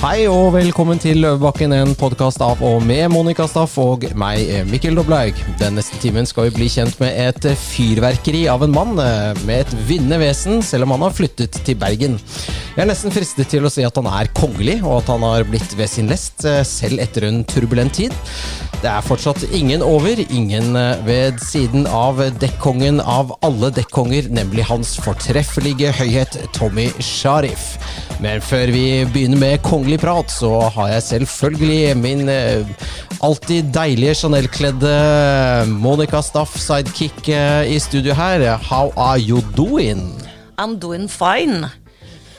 Hei og velkommen til Løvebakken, en podkast av og med Monica Staff og meg, Mikkel Doblaug. Den neste timen skal vi bli kjent med et fyrverkeri av en mann eh, med et vinnende vesen, selv om han har flyttet til Bergen. Jeg er nesten fristet til å si at han er kongelig, og at han har blitt ved sin lest, eh, selv etter en turbulent tid. Det er fortsatt ingen over, ingen eh, ved siden av dekkongen av alle dekkonger, nemlig hans fortreffelige høyhet Tommy Sharif. Men før vi begynner med kongelig prat, så har jeg selvfølgelig min eh, alltid deilige Chanel-kledde Monica Staff sidekick eh, i studio her. How are you doing? I'm doing fine.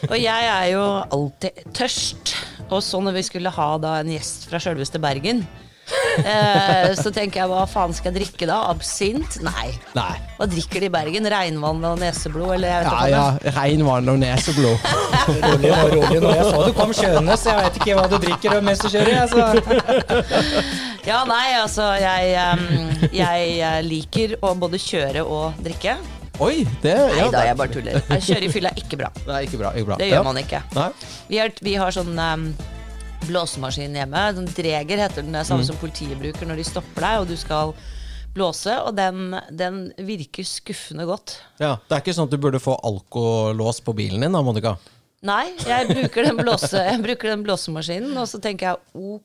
Og jeg er jo alltid tørst. Og så når vi skulle ha da en gjest fra sjølveste Bergen, eh, så tenker jeg hva faen skal jeg drikke da? Absint? Nei. Nei. Hva drikker de i Bergen? Regnvann og neseblod? Eller jeg vet Ja, ja. Regnvann og neseblod. Rolig nå, rolig nå. Jeg så du kom kjørende, så jeg vet ikke hva du drikker mens du kjører. Altså. Ja, nei, altså jeg, jeg liker å både kjøre og drikke. Oi, det Nei ja, da, jeg bare tuller. Jeg kjører i fylla er ikke bra. Nei, ikke bra. Ikke bra. Det gjør Ja. man ikke. Nei. Vi har, vi har sånn um, blåsemaskin hjemme. Den dreger heter den. Det samme Mm. som politiet bruker når de stopper deg og du skal blåse. Og den, den virker skuffende godt. Ja, Det er ikke sånn at du burde få alkolås på bilen din da, Monica? Nei, jeg bruker den, blåse, jeg bruker den blåsemaskinen, og så tenker jeg ok,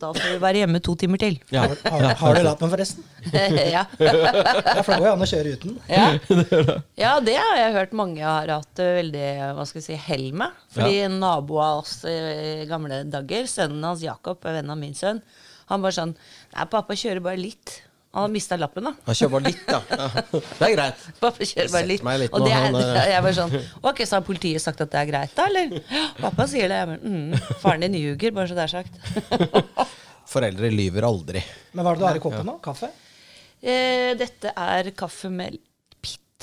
da får vi være hjemme to timer til. Ja. Har, har du lappen, forresten? ja. Ja, for det går jo an å kjøre uten. Ja. ja, det har jeg hørt mange har hatt eh, veldig hva skal jeg si, hell med. Fordi ja. nabo av oss i gamle dager, sønnen hans Jakob, venn av min sønn, han bare sånn Nei, pappa kjører bare litt. Han har mista lappen, da. Han kjører bare litt, da. Ja. Det er greit. Pappa kjører bare litt. Litt Og det er, han, eh. jeg bare sånn Ok, så har politiet sagt at det er greit, da, eller? Pappa sier det. Jeg bare, mm, faren din ljuger, bare så det er sagt. Foreldre lyver aldri. Men hva er det du har i koppen nå? Kaffe? Eh, dette er kaffe med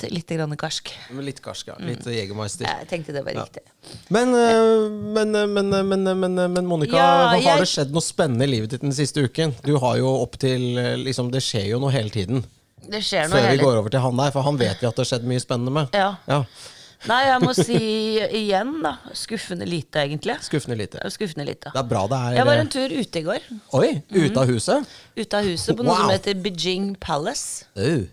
litt grann karsk. Litt karsk, ja. Litt Jegermeister. Jeg tenkte det var riktig. Men, øh, men, øh, men, øh, men, men, øh, men Monica, Ja, hva har jeg- det skjedd noe spennende i livet ditt den siste uken? Du har jo opp til liksom, Det skjer jo noe hele tiden. Det skjer noe Før vi går over til han der, for han vet vi at det har skjedd mye spennende med. Ja. Ja, Nei, jeg må si igjen, da. Skuffende lite, egentlig. Skuffende lite. Skuffende lite. Det er bra det er Jeg var en tur ute i går. Oi! Ute av huset? Ute av huset på noe Wow. som heter Beijing Palace. Oh.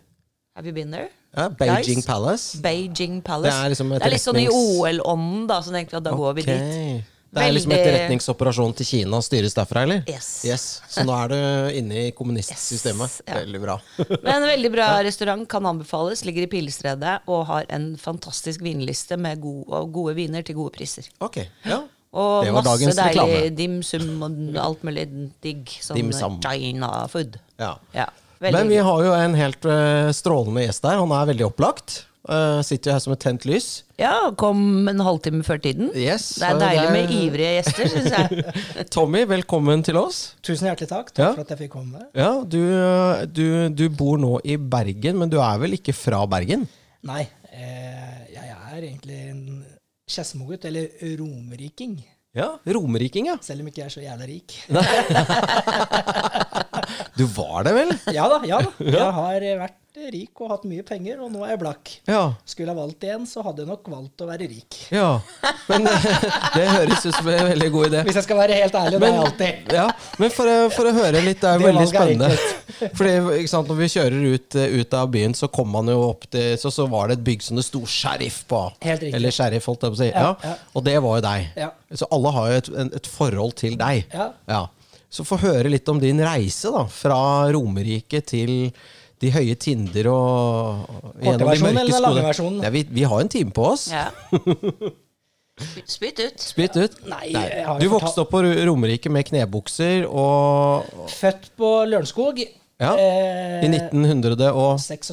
Have you been there? Ja, Beijing Guys? Palace. Beijing Palace. Det er liksom Det er litt sånn i OL-ånden, da, så tenkte vi at da går vi dit. Det er liksom Veldig- etterretningsoperasjon til Kina styres derfra, eller? Yes. Så nå er du inne i kommunistsystemet. Yes, ja. Veldig bra. Men en veldig bra restaurant, kan anbefales. Ligger i Pilestredet og har en fantastisk vinliste med gode, gode viner til gode priser. Ok, ja. Og Det var masse deilig dim sum og alt mulig digg. Sånn China food. ja. Ja, veldig Men vi har jo en helt øh, strålende gjest der. Han er veldig opplagt. Uh, sitter jo her som et tent lys. Ja, kom en halvtime før tiden. Yes, det er deilig det er- med ivrige gjester, syns jeg. Tommy, velkommen til oss. Tusen hjertelig takk. Takk Ja. for at jeg fikk komme. Ja, du, du, du bor nå i Bergen, men du er vel ikke fra Bergen? Nei, eh, jeg er egentlig en skedsmogutt, eller romeriking. Ja, Romeriking, ja. Selv om ikke jeg er så jævla rik. Du var det vel? Ja da, ja da. Jeg har vært rik og hatt mye penger, og nå er jeg blakk. Ja. Skulle jeg valgt igjen, så hadde jeg nok valgt å være rik. ja. Men det høres ut som en veldig god idé. Hvis jeg skal være helt ærlig, men, det er jeg alltid. Ja, men for, for å høre litt, det er Det veldig valget er spennende. Fordi, sant, Når vi kjører ut, ut av byen, så kom man jo opp til Så, så var det et bygg som det sto sheriff på. Helt riktig. Eller sheriff, holdt jeg på å si. Ja, Ja, ja. Og det var jo deg. Ja. Så alle har jo et, et forhold til deg. Ja. Så få høre litt om din reise da, fra Romerike til de høye tinder og de versjonen mørke eller den skoene. lange versjonen? Ja, vi, vi har en time på oss. Ja. Spytt ut. Spytt ut. Nei, Nei. Du vokste opp på Romerike med knebukser og Født på Lørenskog Ja, eh, I 1976.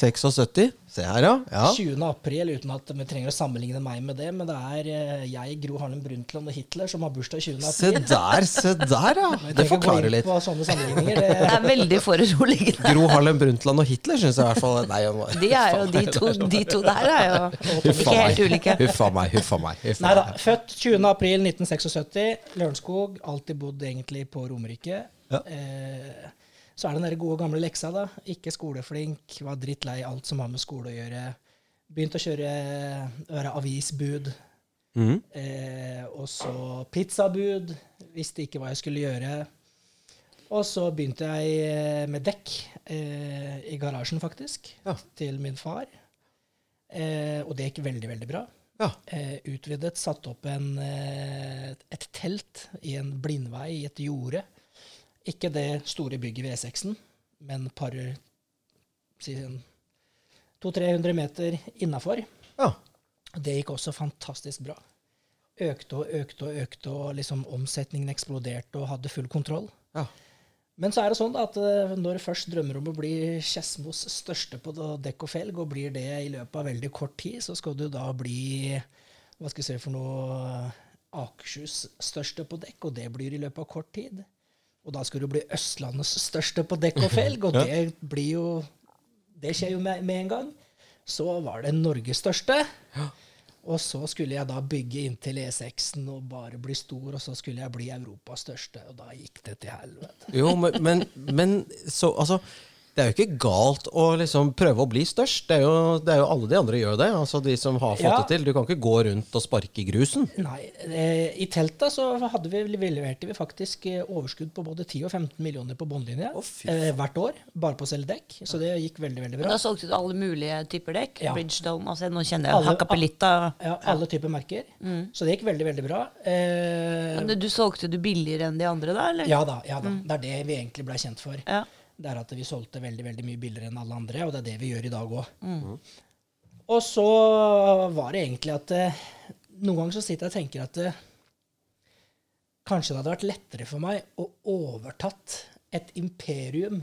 76. Se her, ja. ja. 20. april, uten at vi trenger å sammenligne meg med det. Men det er eh, jeg, Gro Harlem Brundtland og Hitler som har bursdag 20. april. Se der, se der, ja. Det forklarer litt. Sånne. Det Det, er veldig foruroligende. Gro Harlem Brundtland og Hitler syns jeg i hvert fall Nei, jeg må- De er jo de to, de to der er jo ikke helt ulike. Huff a meg. Huff a meg. Nei da. Født 20. april 1976. Lørenskog. Alltid bodd egentlig på Romerike. Ja. Eh, så er det den der gode gamle leksa, da. Ikke skoleflink. Var drittlei alt som har med skole å gjøre. Begynte å kjøre være avisbud. Mm. Eh, og så pizzabud. Visste ikke hva jeg skulle gjøre. Og så begynte jeg eh, med dekk eh, i garasjen, faktisk, Ja. til min far. Eh, og det gikk veldig, veldig bra. Ja. Eh, utvidet, satt opp en, eh, et telt i en blindvei i et jorde. Ikke det store bygget ved E6-en, men parer par si 200-300 meter innafor. Ja. Det gikk også fantastisk bra. Økte og økte og økte, og liksom omsetningen eksploderte og hadde full kontroll. Ja. Men så er det sånn at eh, når du først drømmer om å bli Skedsmos største på dekk og felg, og blir det i løpet av veldig kort tid, så skal du da bli hva skal jeg si for noe Akershus største på dekk, og det blir i løpet av kort tid. Og da skal du bli Østlandets største på dekk og felg, og det blir jo Det skjer jo med, med en gang. Så var det Norges største. Og så skulle jeg da bygge inntil E6-en og bare bli stor, og så skulle jeg bli Europas største, og da gikk det til helvete. Jo, men, men, men så altså Det er jo ikke galt å liksom prøve å bli størst. Det er jo, det er jo alle de andre gjør det. Altså de som har fått Ja. det til. Du kan ikke gå rundt og sparke i grusen. Nei, eh, i teltet så hadde vi, vi leverte vi faktisk eh, overskudd på både 10 og 15 millioner på båndlinje oh, eh, hvert år, bare på å selge dekk. Så det gikk veldig, veldig bra. Men Da solgte du alle mulige typer dekk. Ja. Bridgestone, altså Nå kjenner jeg Alle- Hakkapelitta. Ja, alle typer merker. Så det gikk veldig, veldig bra. Eh, Men du solgte du billigere enn de andre da, eller? ja da, ja da. Det er det vi egentlig ble kjent for. Ja. Det er at vi solgte veldig veldig mye billigere enn alle andre, og det er det vi gjør i dag òg. Og så var det egentlig at eh, Noen ganger så sitter jeg og tenker at eh, kanskje det hadde vært lettere for meg å overtatt et imperium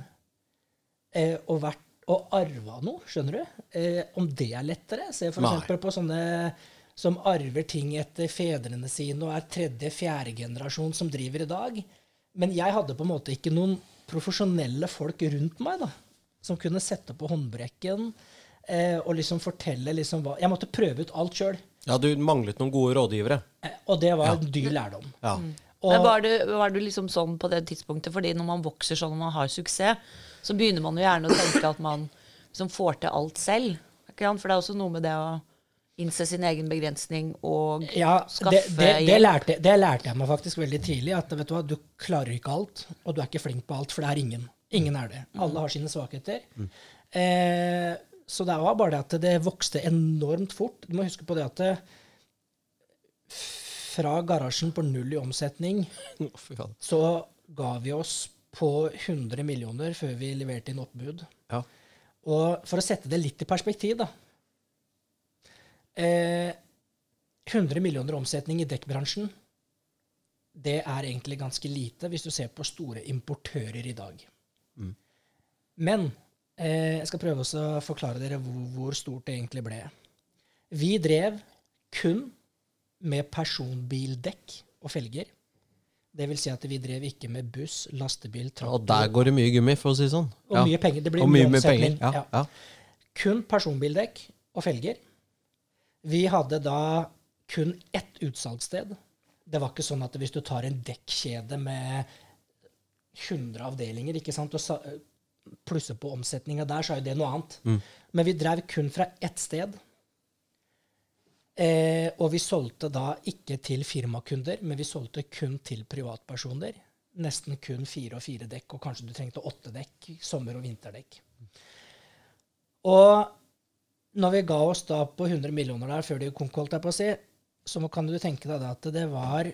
eh, og, vært, og arva noe, skjønner du? Eh, om det er lettere? Se for eksempel på sånne som arver ting etter fedrene sine og er tredje-fjerde generasjon som driver i dag. Men jeg hadde på en måte ikke noen profesjonelle folk rundt meg da, som kunne sette på håndbrekken eh, og liksom fortelle liksom hva Jeg måtte prøve ut alt sjøl. Ja, du manglet noen gode rådgivere. Eh, og det var en dyr lærdom. Ja. Og, Men var du, var du liksom sånn på det tidspunktet? Fordi når man vokser sånn og man har suksess, så begynner man jo gjerne å tenke at man liksom får til alt selv. Ikke sant? For det er også noe med det å innse sin egen begrensning og ja, skaffe det, det, det, hjelp. lærte, det lærte jeg meg faktisk veldig tidlig. At vet du hva, du klarer ikke alt, og du er ikke flink på alt, for det er ingen. Ingen er det. Alle har sine svakheter. Eh, så det var bare det at det vokste enormt fort. Du må huske på det at det, fra garasjen på null i omsetning, så ga vi oss på 100 millioner før vi leverte inn oppbud. Ja. Og for å sette det litt i perspektiv, da. Eh, 100 millioner omsetning i dekkbransjen, det er egentlig ganske lite hvis du ser på store importører i dag. Men eh, jeg skal prøve å forklare dere hvor, hvor stort det egentlig ble. Vi drev kun med personbildekk og felger. Det vil si at vi drev ikke med buss, lastebil, Og der går det mye gummi, for å si det sånn. og Ja. mye penger. Det blir Og mye, mye, penger. Ja. Ja. Ja. Kun personbildekk og felger. Vi hadde da kun ett utsalgssted. Det var ikke sånn at hvis du tar en dekkjede med 100 avdelinger ikke sant, og plusser på omsetninga der, så er jo det noe annet. Mm. Men vi drev kun fra ett sted. Eh, og vi solgte da ikke til firmakunder, men vi solgte kun til privatpersoner. Nesten kun fire og fire dekk, og kanskje du trengte åtte dekk. Sommer- og vinterdekk. Og når vi ga oss da på 100 millioner der før de konk, på å si, så kan du tenke deg at det var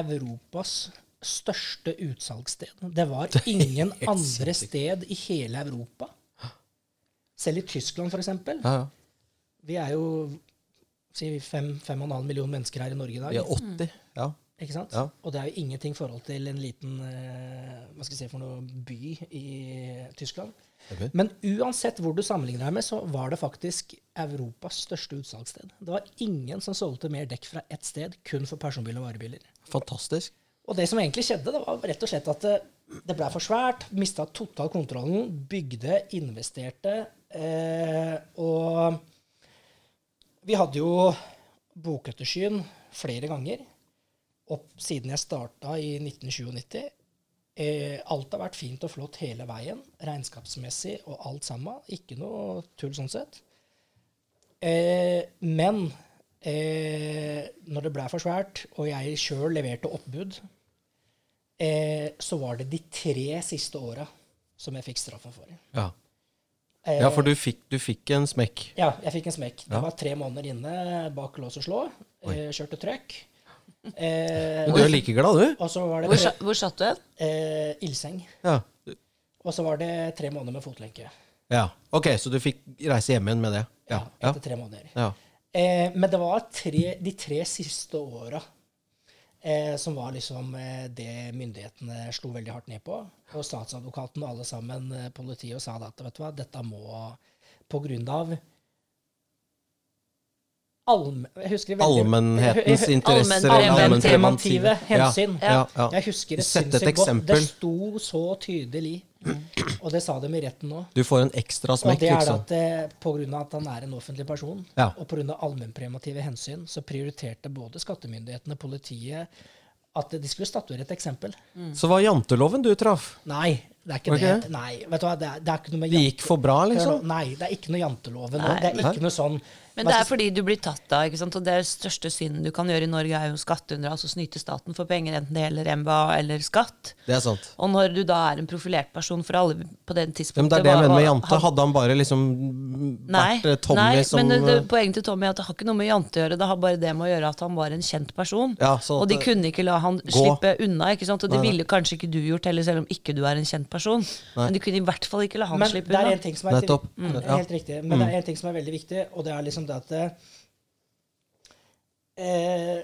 Europas største utsalgssted. Det var ingen andre sted i hele Europa. Selv i Tyskland, f.eks. Ja, ja. Vi er jo si fem, fem og en halv million mennesker her i Norge i dag. Vi er 80. Ja. Ikke sant? Ja. Og det er jo ingenting i forhold til en liten eh, hva skal jeg si for noe by i Tyskland. Ok. Men uansett hvor du sammenligner deg med, så var det faktisk Europas største utsalgssted. Det var ingen som solgte mer dekk fra ett sted, kun for personbiler og varebiler. Fantastisk. Og det som egentlig skjedde, det var rett og slett at det, det ble for svært. Mista totalt kontrollen. Bygde, investerte. Eh, og vi hadde jo bokettersyn flere ganger opp siden jeg starta i 1997. Eh, alt har vært fint og flott hele veien, regnskapsmessig og alt sammen. Ikke noe tull sånn sett. Eh, men eh, når det ble for svært, og jeg sjøl leverte oppbud, eh, så var det de tre siste åra som jeg fikk straffa for. Ja, Eh, ja for du fikk, du fikk en smekk. Ja, jeg fikk en smekk. Det Ja. var tre måneder inne bak lås og slå. Kjørte trøkk. Eh, Men du er like glad, du? og så var det Hvor, sa- hvor satt du hen? eh, ildseng. Ja. Og så var det tre måneder med fotlenke. ja. Ok, så du fikk reise hjem igjen med det? Ja, Ja. etter tre måneder. ja. Eh, men det var tre, de tre siste åra eh, som var liksom eh, det myndighetene slo veldig hardt ned på. Og statsadvokaten og alle sammen, eh, politiet, og sa da at vet du hva, dette må på grunn av allm- jeg husker veldig- Allmennhetens interesser Allmenn- eller Allmennpreventive hensyn. Ja, ja, ja. Jeg husker det Sett et sinnssykt godt. eksempel. Det sto så tydelig. Og det sa de i retten nå. Du får en ekstra smekk. Og det er liksom. at Pga. på grunn av at han er en offentlig person, Ja. og pga. allmennpremative hensyn, så prioriterte både skattemyndighetene, politiet, at de skulle statuere et eksempel. Så var janteloven du traff? Nei, det er ikke okay. det. Nei, vet du hva, det er, det er ikke noe med Det gikk for bra, liksom? Nei, det er ikke noe janteloven. Nei. det er ikke noe sånn Men det er fordi du blir tatt av, ikke sant? og det største synden du kan gjøre i Norge, er jo skatteunndrag, altså snyte staten for penger, enten det gjelder MBA eller skatt. Det er sant. Og når du da er en profilert person for alle på det tidspunktet men det er det jeg mener med jante. Hadde han bare liksom Nei, vært eh, Tommy nei som men det, eh, poenget til Tommy er at det har ikke noe med jante å gjøre. Det har bare det med å gjøre at han var en kjent person. Ja, sånn og de kunne ikke la han Gå. slippe unna. ikke sant? Og det Nei, nei. ville kanskje ikke du gjort heller, selv om ikke du er en kjent person. Men de kunne i hvert fall ikke la han Men slippe det er unna. en ting som er Nettopp. Mm, Helt riktig. Men det er en ting som er veldig viktig, og det er liksom det at eh,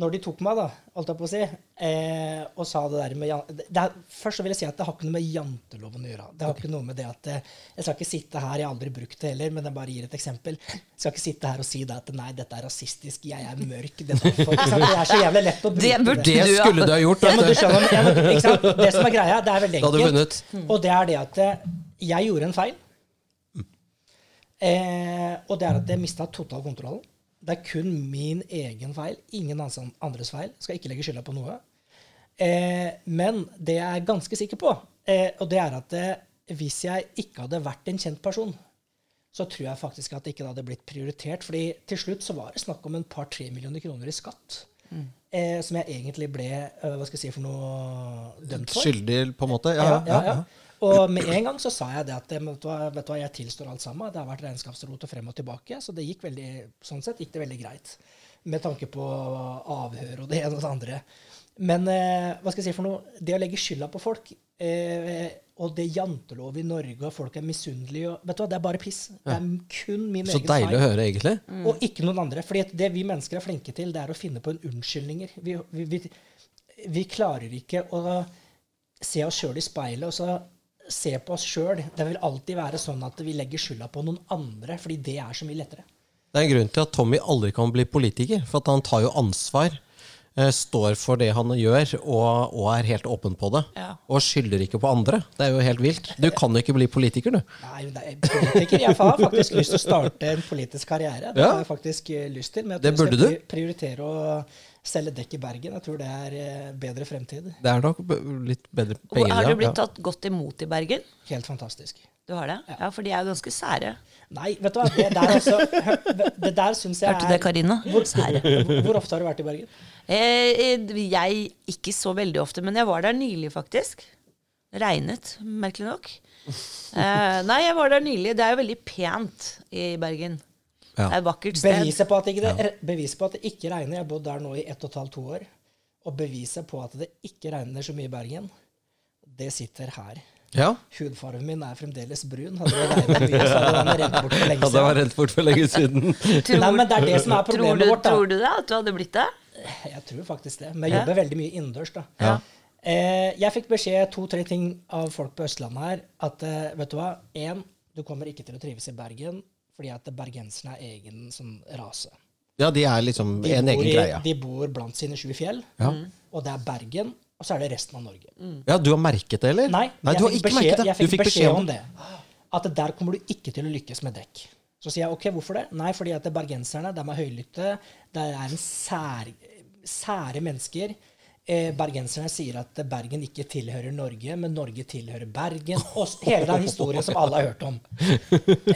Når de tok meg, da, holdt jeg på å si, eh, og sa det der med det, det Først så vil jeg si at det har ikke noe med janteloven å gjøre. Det har ikke noe med det at eh, Jeg skal ikke sitte her, jeg har aldri brukt det heller, men jeg bare gir et eksempel. Jeg skal ikke sitte her og si det at nei, dette er rasistisk, jeg er mørk det er, for, det er så jævlig lett å bruke Det burde Det skulle du ha gjort. ja, men du skjønner, ja, men, ikke sant? Det som er greia, det er veldig enkelt. Og det er det at eh, jeg gjorde en feil. Eh, og det er at jeg mista totalkontrollen. Det er kun min egen feil, ingen andres feil. Skal ikke legge skylda på noe. Eh, men det jeg er ganske sikker på, eh, og det er at eh, hvis jeg ikke hadde vært en kjent person, så tror jeg faktisk at det ikke hadde blitt prioritert. fordi til slutt så var det snakk om en par-tre millioner kroner i skatt. Eh, som jeg egentlig ble eh, hva skal jeg si for noe dømt for. Skyldig, på en måte? Ja, ja, ja. Og med en gang så sa jeg det at vet du, hva, vet du hva, jeg tilstår alt sammen. Det har vært regnskapsrot og frem og tilbake. Så det gikk veldig, sånn sett gikk det veldig greit. Med tanke på avhør og det ene og det andre. Men eh, hva skal jeg si for noe? Det å legge skylda på folk, eh, og det jantelov i Norge, og folk er misunnelige og, Vet du hva, det er bare piss. Det er kun min Så egen deilig å høre, egentlig. og ikke noen andre. fordi det vi mennesker er flinke til, det er å finne på en unnskyldninger. Vi, vi, vi, vi klarer ikke å se oss sjøl i speilet og så se på oss sjøl. Det vil alltid være sånn at vi legger skylda på noen andre, fordi det er så mye lettere. Det er en grunn til at Tommy aldri kan bli politiker. For at han tar jo ansvar, eh, står for det han gjør, og, og er helt åpen på det. Ja. Og skylder ikke på andre. Det er jo helt vilt. Du kan jo ikke bli politiker, du. Nei, nei er politiker. Jeg har faktisk lyst til å starte en politisk karriere. Det Ja. har jeg faktisk eh, lyst til. Men jeg Det burde pri- prioritere å selge dekk i Bergen. Jeg tror det er eh, bedre fremtid. Det er nok litt bedre Og penger. har du blitt tatt godt imot i Bergen? Helt fantastisk. Du har det? Ja, for de er jo ganske sære. Nei, vet du hva. Det der, altså, det der syns jeg Hørte du det, Karina? Hvor, Sære. hvor ofte har du vært i Bergen? Eh, eh, jeg ikke så veldig ofte, men jeg var der nylig, faktisk. Regnet, merkelig nok. Eh, nei, jeg var der nylig. Det er jo veldig pent i Bergen. Ja. Det er et vakkert sted. Beviset på, at ikke det, beviset på at det ikke regner Jeg har bodd der nå i ett og et halvt, to år. Og beviset på at det ikke regner så mye i Bergen, det sitter her. ja. Hudfargen min er fremdeles brun. Hadde det regnet mye, så hadde den rent bort for lenge Ja, det var siden. rent bort for lenge siden. Nei, men det er det som er tror, du, vårt. da. tror du det? At du hadde blitt det? Jeg tror faktisk det. Men jeg jobber veldig mye innendørs, da. Ja. Eh, jeg fikk beskjed to-tre ting av folk på Østlandet her. At eh, vet du hva? Én, du kommer ikke til å trives i Bergen fordi at bergenserne er egen sånn rase. Ja, de er liksom De en egen i- greie. De bor blant sine sju fjell, Ja. og det er Bergen, og så er det resten av Norge. ja, du har merket det, eller? Nei, Nei du har fikk ikke beskjed, merket det. Jeg Du fikk beskjed om det. At der kommer du ikke til å lykkes med dekk. Så sier jeg ok, hvorfor det? Nei, fordi at det er bergenserne de er høylytte. Det er en sær, sære mennesker. Eh, bergenserne sier at Bergen ikke tilhører Norge, men Norge tilhører Bergen. Og hele den historien som alle har hørt om.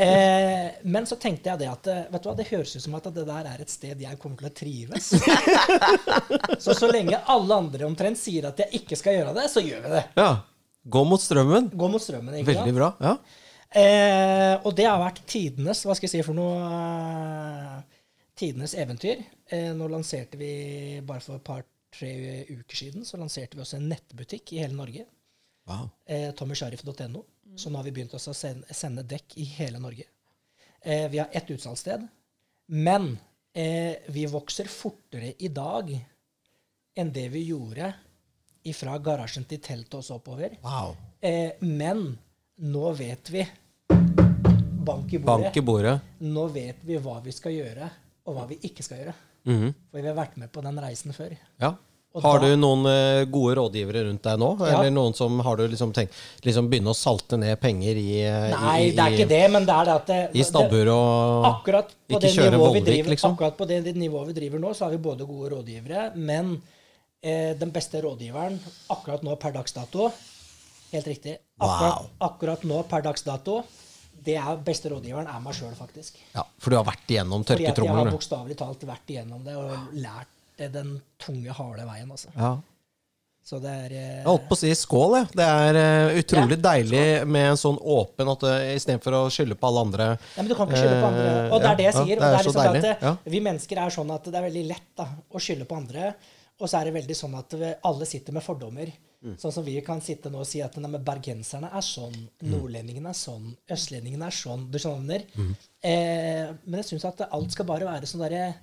Eh, men så tenkte jeg det at eh, vet du hva, det høres ut som at det der er et sted jeg kommer til å trives. så så lenge alle andre omtrent sier at jeg ikke skal gjøre det, så gjør vi det. Ja. Gå mot strømmen. Gå mot strømmen. ikke? Veldig bra. Ja. Eh, og det har vært tidenes Hva skal jeg si for noe? eh, Tidenes eventyr. Eh, nå lanserte vi bare for et par-tre uker siden så lanserte vi også en nettbutikk i hele Norge. Wow. Eh, TommySharif.no. Så nå har vi begynt også å sende, sende dekk i hele Norge. Eh, vi har ett utsalgssted. Men eh, vi vokser fortere i dag enn det vi gjorde fra garasjen til teltet og så oppover. wow. Eh, men nå vet vi Bank i bordet. Bank i bordet. Nå vet vi hva vi skal gjøre, og hva vi ikke skal gjøre. Mhm. For vi har vært med på den reisen før. Ja. Har du noen eh, gode rådgivere rundt deg nå? Ja. Eller noen som har du liksom tenkt liksom begynne å salte ned penger i eh, Nei, i, det er ikke det, men det er det at det, I stabbur og Akkurat på, Ikke kjøre Vollvik, driver, liksom? akkurat på det, det nivået vi driver nå, så har vi både gode rådgivere, men eh, den beste rådgiveren akkurat nå per dags dato Helt riktig. Akkurat, Wow. akkurat nå per dags dato, det er beste rådgiveren er meg sjøl, faktisk. Ja, for du har vært igjennom Fordi jeg har tørketrommelen. bokstavelig talt vært igjennom det og lært det den tunge, harde veien. Altså. Ja. Så det er eh, Jeg holdt på å si skål, jeg. Det er eh, utrolig deilig med en sånn åpen at uh, istedenfor å skylde på alle andre Nei, men du kan ikke skylde på andre. Eh, Og det er det jeg ja, sier. det og er det er liksom deilig, at eh, ja. Vi mennesker er sånn at det er veldig lett da, å skylde på andre. Og så er det veldig sånn at alle sitter med fordommer. Mm. Sånn som vi kan sitte nå og si at nei, bergenserne er sånn, Mm. nordlendingene er sånn, østlendingene er sånn. Du skjønner? Mm. Eh, men jeg syns at alt skal bare være sånn derre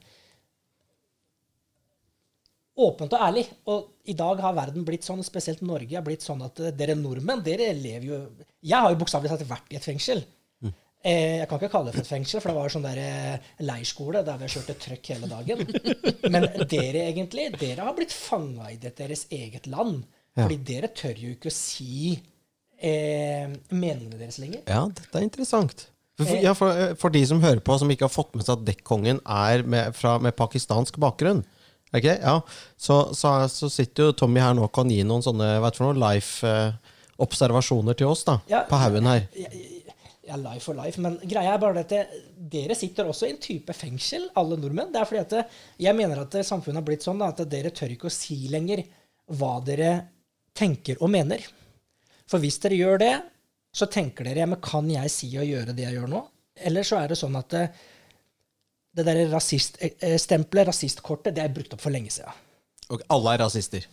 åpent og ærlig. Og i dag har verden blitt sånn, spesielt Norge, har blitt sånn at eh, dere nordmenn, dere lever jo Jeg har jo bokstavelig talt vært i et fengsel. Eh, jeg kan ikke kalle det for et fengsel, for det var sånn der leirskole der vi kjørte trøkk hele dagen. Men dere egentlig, dere har blitt fanga i det deres eget land. Ja. Fordi dere tør jo ikke å si eh, meningene deres lenger. Ja, dette er interessant. For, Eh. ja, for, eh, for de som hører på, som ikke har fått med seg at dekkongen er med, fra, med pakistansk bakgrunn, okay? ja. så, så, så sitter jo Tommy her nå og kan gi noen sånne vet du life-observasjoner til oss da, Ja. på haugen her. Ja, life for life, men greia er bare at det, dere sitter også i en type fengsel, alle nordmenn. Det er fordi at det, jeg mener at samfunnet har blitt sånn da, at dere tør ikke å si lenger hva dere tenker og mener. For hvis dere gjør det, så tenker dere ja, men kan jeg si og gjøre det jeg gjør nå? Eller så er det sånn at det, det derre rasiststempelet, rasistkortet, det er brukt opp for lenge siden. Og alle er rasister.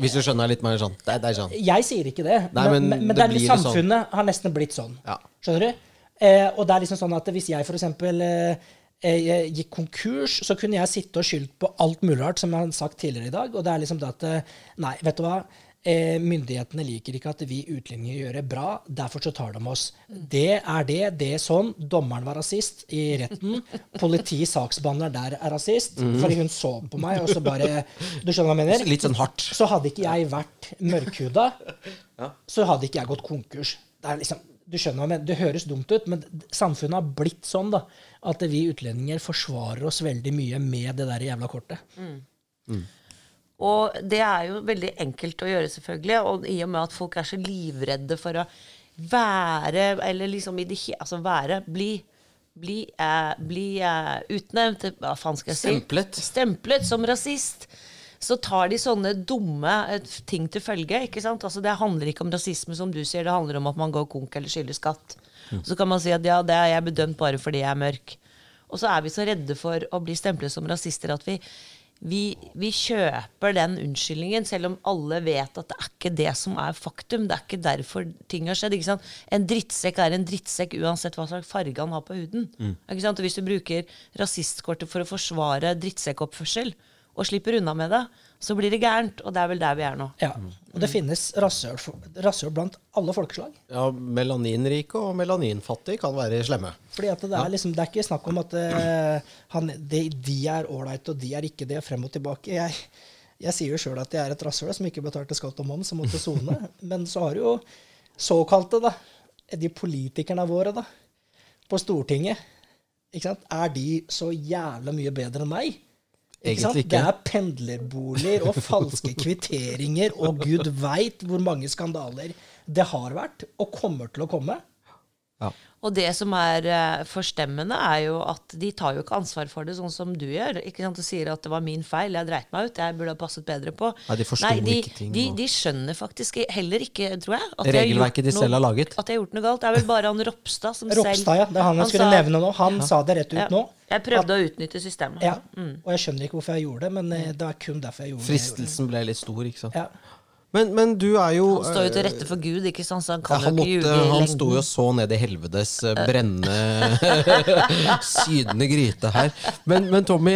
Hvis du skjønner litt mer sånn. Det, er- det er sånn. Jeg sier ikke det, Nei, men, men men, det er, sånn. samfunnet har nesten blitt sånn. Ja. Skjønner du? Eh, og det er liksom sånn at hvis jeg f.eks. Eh, eh, gikk konkurs, så kunne jeg sitte og skyldt på alt mulig rart, som jeg har sagt tidligere i dag. Og det er liksom det at eh, Nei, vet du hva? Eh, myndighetene liker ikke at vi utlendinger gjør det bra, derfor så tar de oss. Det er det, det er sånn. Dommeren var rasist i retten. Politi, saksbehandler der er rasist. Fordi hun så på meg, og så bare Du skjønner hva jeg mener? Litt sånn hardt. Så hadde ikke jeg vært mørkhuda, så hadde ikke jeg gått konkurs. Det, er liksom, du skjønner, hva jeg mener. det høres dumt ut, men samfunnet har blitt sånn da, at vi utlendinger forsvarer oss veldig mye med det der jævla kortet. Og det er jo veldig enkelt å gjøre, selvfølgelig. Og i og med at folk er så livredde for å være Eller liksom i det Altså være Bli bli, eh, bli eh, utnevnt Hva faen skal jeg si? Stemplet. Stemplet som rasist. Så tar de sånne dumme eh, ting til følge. ikke sant? Altså Det handler ikke om rasisme, som du sier. Det handler om at man går konk eller skylder skatt. Så kan man si at ja, det er jeg bedømt bare fordi jeg er mørk. Og så er vi så redde for å bli stemplet som rasister at vi, vi, vi kjøper den unnskyldningen, selv om alle vet at det er ikke det som er faktum. Det er ikke derfor ting har skjedd. ikke sant? En drittsekk er en drittsekk uansett hva slags farge han har på huden. Ikke sant? Og hvis du bruker rasistkortet for å forsvare drittsekkoppførsel, og slipper unna med det, så blir det gærent. Og det er vel der vi er nå. Ja, Og det finnes rasshøl blant alle folkeslag. Ja, Melaninrike og melaninfattige kan være slemme. Fordi at det er, liksom, det er ikke snakk om at uh, han, de, de er ålreite, og de er ikke det, frem og tilbake. Jeg, jeg sier jo sjøl at jeg er et rasshøl som ikke betalte skatt og moms og måtte sone. Men så har jo såkalte, da, de politikerne våre da, på Stortinget. Ikke sant? Er de så jævla mye bedre enn meg? Ikke? Egentlig Det er pendlerboliger og falske kvitteringer og gud veit hvor mange skandaler det har vært og kommer til å komme. Ja. Og det som er eh, forstemmende, er jo at de tar jo ikke ansvar for det, sånn som du gjør. Ikke sant? Du sier at det var min feil, jeg dreit meg ut, jeg burde ha passet bedre på. Nei, de forstår de, ikke ting, De, de skjønner faktisk heller ikke, tror jeg, at de har Regelverket gjort de selv har laget. At de har gjort noe galt. Det er vel bare han Ropstad som selv Ropstad, ja. Det er han jeg skulle sa- nevne nå. Han sa det rett ut Ja. nå. Jeg prøvde å utnytte systemet. Ja. Og jeg skjønner ikke hvorfor jeg gjorde det, men eh, det var kun derfor jeg gjorde det. jeg gjorde. Fristelsen ble litt stor, ikke sant. Ja. Men, men du er jo Han står jo til eh, rette for Gud, ikke sant? så han Ja, kan han, jo ikke måtte, ljuge i han sto jo så ned i helvetes eh, brennende sydende gryte her. Men, men Tommy,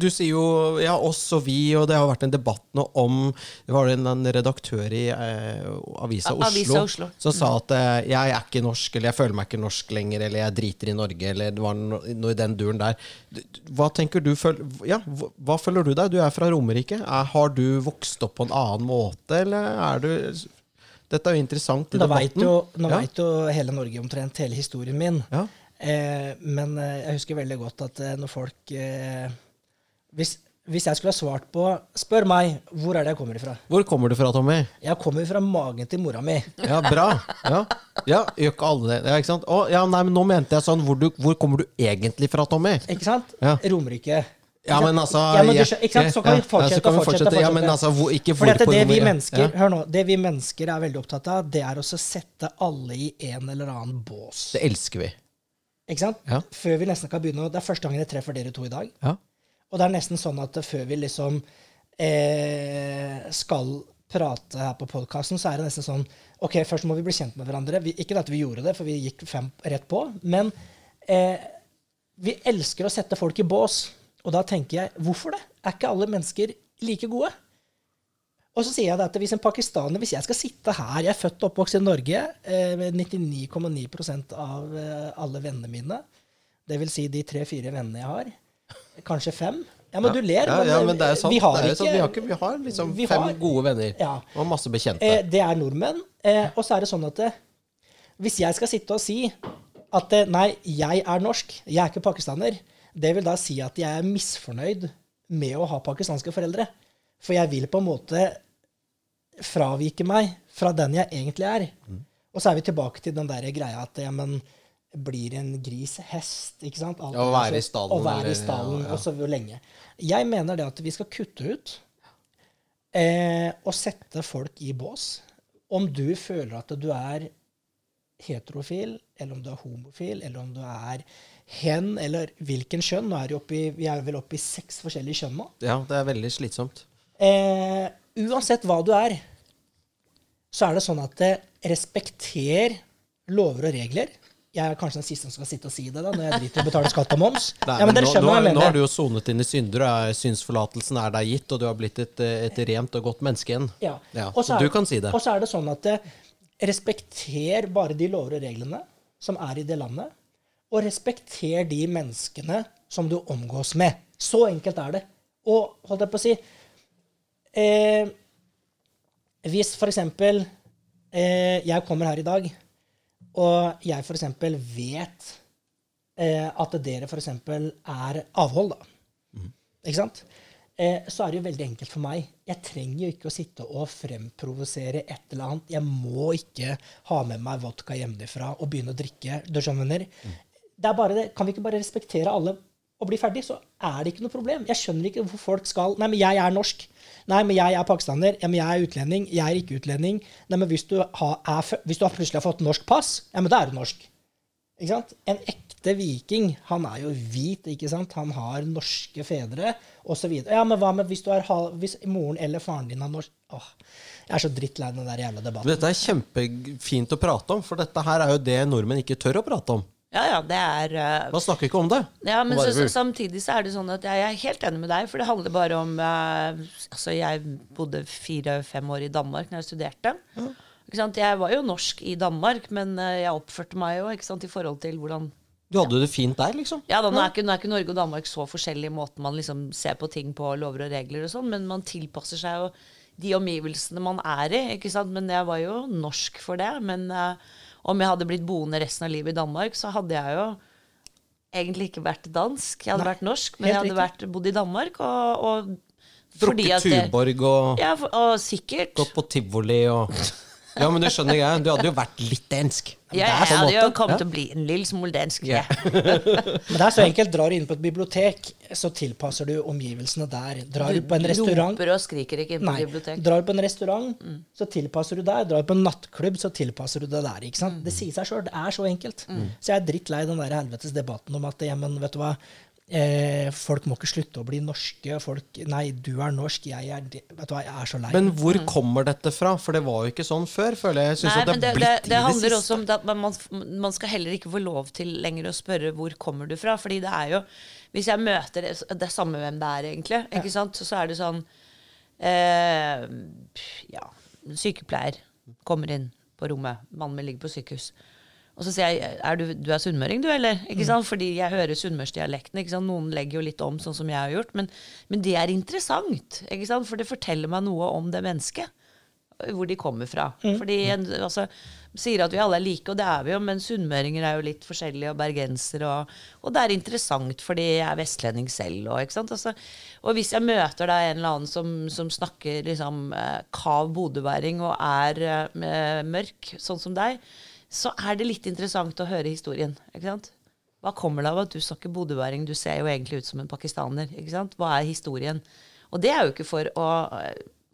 du sier jo ja, oss og vi, og det har vært en debatt nå om Det var en, en redaktør i eh, Avisa Oslo, Avisa Oslo. som sa at eh, jeg er ikke norsk, eller jeg føler meg ikke norsk lenger, eller jeg driter i Norge, eller det var noe i den duren der. Hva tenker du føl- ja, hva, føler du deg? Du er fra Romerike. Er, har du vokst opp på en annen måte, eller er du Dette er jo interessant i Nå debatten. Vet jo, nå Ja. vet jo hele Norge omtrent hele historien min. Ja. Eh, men eh, jeg husker veldig godt at eh, når folk eh, hvis, hvis jeg skulle ha svart på Spør meg hvor er det jeg kommer ifra. Hvor kommer du fra, Tommy? Jeg kommer fra magen til mora mi. Ja, bra. Ja, ja gjør ikke alle det? Ja, ikke sant? Å, ja, nei, men nå mente jeg sånn Hvor, du, hvor kommer du egentlig fra, Tommy? Ikke sant? Ja. Romerike. Ja, men altså ja, men du ikke sant? Så kan vi fortsette og ja, fortsette. fortsette. Ja, men altså, hvor, ikke hvor på det vi mennesker ja. hør nå, det vi mennesker er veldig opptatt av, det er å sette alle i en eller annen bås. Det elsker vi. Ikke sant? Ja. Før vi nesten kan begynne, Det er første gangen jeg treffer dere to i dag. Ja. Og det er nesten sånn at før vi liksom eh, skal prate her på podkasten, så er det nesten sånn Ok, først må vi bli kjent med hverandre. Vi, ikke at vi gjorde det, for vi gikk fem rett på. Men eh, vi elsker å sette folk i bås. Og da tenker jeg, hvorfor det? Er ikke alle mennesker like gode? Og så sier jeg at hvis en pakistaner Hvis jeg skal sitte her Jeg er født og oppvokst i Norge. Eh, med 99,9 av eh, alle vennene mine. Det vil si de tre-fire vennene jeg har. Kanskje fem. Ja, men du ler. Ja, ja, men det er sant. Vi har ikke, sant. Vi har, ikke, vi har liksom vi fem har- gode venner Ja. og masse bekjente. Eh, det er nordmenn. Eh, og så er det sånn at eh, hvis jeg skal sitte og si at eh, nei, jeg er norsk, jeg er ikke pakistaner, det vil da si at jeg er misfornøyd med å ha pakistanske foreldre. For jeg vil på en måte fravike meg fra den jeg egentlig er. Og så er vi tilbake til den der greia at ja, men blir en gris hest? ikke sant? Alt Ja, å være i stallen, Å være i stallen, ja. og så lenge. Jeg mener det at vi skal kutte ut eh, og sette folk i bås. Om du føler at du er heterofil, eller om du er homofil, eller om du er hen, eller hvilken kjønn. Nå er vi, i, vi er vel oppe i seks forskjellige kjønn nå. Ja, det er veldig slitsomt. Eh, uansett hva du er, så er det sånn at det respekter lover og regler. Jeg er kanskje den siste som skal sitte og si det da, når jeg driter i å betale skatt og moms. Nei, ja, men nå, nå, nå har du jo sonet dine synder, og synsforlatelsen er deg gitt, og du har blitt et, eh, et rent og godt menneske igjen. Ja. Ja, så er- du kan si det. Og så er det sånn at eh, respekter bare de lover og reglene som er i det landet, og respekter de menneskene som du omgås med. Så enkelt er det. Og holdt jeg på å si eh, Hvis eksempel eh, jeg kommer her i dag, og jeg eksempel vet eh, at dere eksempel er avhold, da. Ikke sant? Eh, så er det jo veldig enkelt for meg. Jeg trenger jo ikke å sitte og fremprovosere et eller annet. Jeg må ikke ha med meg vodka hjemmefra og begynne å drikke. Du skjønner? Det er bare det. Kan vi ikke bare respektere alle og bli ferdig, så er det ikke noe problem. Jeg skjønner ikke hvorfor folk skal Nei, men jeg er norsk. Nei, men jeg er pakistaner. Ja, men jeg er utlending. Jeg er ikke utlending. Nei, men hvis du, har, er, hvis du har plutselig har fått norsk pass, ja, men da er du norsk. Ikke sant? En ekte viking, han er jo hvit, ikke sant? Han har norske fedre, osv. Ja, men hva med hvis, du er, hvis moren eller faren din har norsk Åh, Jeg er så drittlei den der jævla debatten. Dette er kjempefint å prate om, for dette her er jo det nordmenn ikke tør å prate om. Ja, ja, det er uh, Man snakker ikke om det. Ja, men så, så, samtidig så er det sånn at jeg er helt enig med deg, for det handler bare om uh, Altså, jeg bodde fire-fem år i Danmark når jeg studerte. Ikke sant? Jeg var jo norsk i Danmark, men uh, jeg oppførte meg jo ikke sant, i forhold til hvordan Du hadde det fint der, liksom. Ja, da, nå, er ikke, nå er ikke Norge og Danmark så forskjellige i måten man liksom ser på ting på, lover og regler og sånn, men man tilpasser seg jo de omgivelsene man er i. ikke sant? Men jeg var jo norsk for det. Men eh, om jeg hadde blitt boende resten av livet i Danmark, så hadde jeg jo egentlig ikke vært dansk. Jeg hadde Nei, vært norsk, men jeg hadde vært, bodd i Danmark. Og, og Drukket Tuborg og Ja, og sikkert. gått på tivoli og Ja, men du skjønner jeg. Du hadde jo vært litt dansk. Ja, jeg på en hadde jo måte. kommet Ja. til å bli en lille smule dansk. Ja. Men det er så enkelt. Drar du inn på et bibliotek, så tilpasser du omgivelsene der. Drar du på en restaurant roper og skriker ikke på Nei. bibliotek. Drar du på en restaurant, så tilpasser du der. Drar du på en nattklubb, så tilpasser du det der. ikke sant? Det sier seg sjøl. Det er så enkelt. Så jeg er drittlei den der helvetes debatten om at ja, men vet du hva, eh, folk må ikke slutte å bli norske. Folk, nei, du er norsk, jeg er det. Vet du hva, jeg er så lei. Men hvor kommer dette fra? For det var jo ikke sånn før, føler jeg. Jeg synes Nei, at det det, det, det handler det også om at man, man skal heller ikke få lov til lenger å spørre hvor kommer du fra. Fordi det er jo Hvis jeg møter Det er samme hvem det er, egentlig. Ikke sant? Så er det sånn eh, Ja, sykepleier kommer inn på rommet. Mannen min ligger på sykehus. Og så sier jeg er du, du er sunnmøring, du, eller? Ikke sant? Fordi jeg hører sunnmørsdialekten. ikke sant? Noen legger jo litt om, sånn som jeg har gjort. Men, men det er interessant, ikke sant? for det forteller meg noe om det mennesket hvor de kommer fra. Fordi en, altså, sier at vi alle er like, og det er vi jo, men sunnmøringer er jo litt forskjellige, og bergensere, og, og det er interessant fordi jeg er vestlending selv. Og, ikke sant? Altså, og hvis jeg møter da en eller annen som, som snakker liksom, eh, kav bodøværing og er eh, mørk, sånn som deg, så er det litt interessant å høre historien. ikke sant? Hva kommer det av at du snakker bodøværing? Du ser jo egentlig ut som en pakistaner. ikke sant? Hva er historien? Og det er jo ikke for å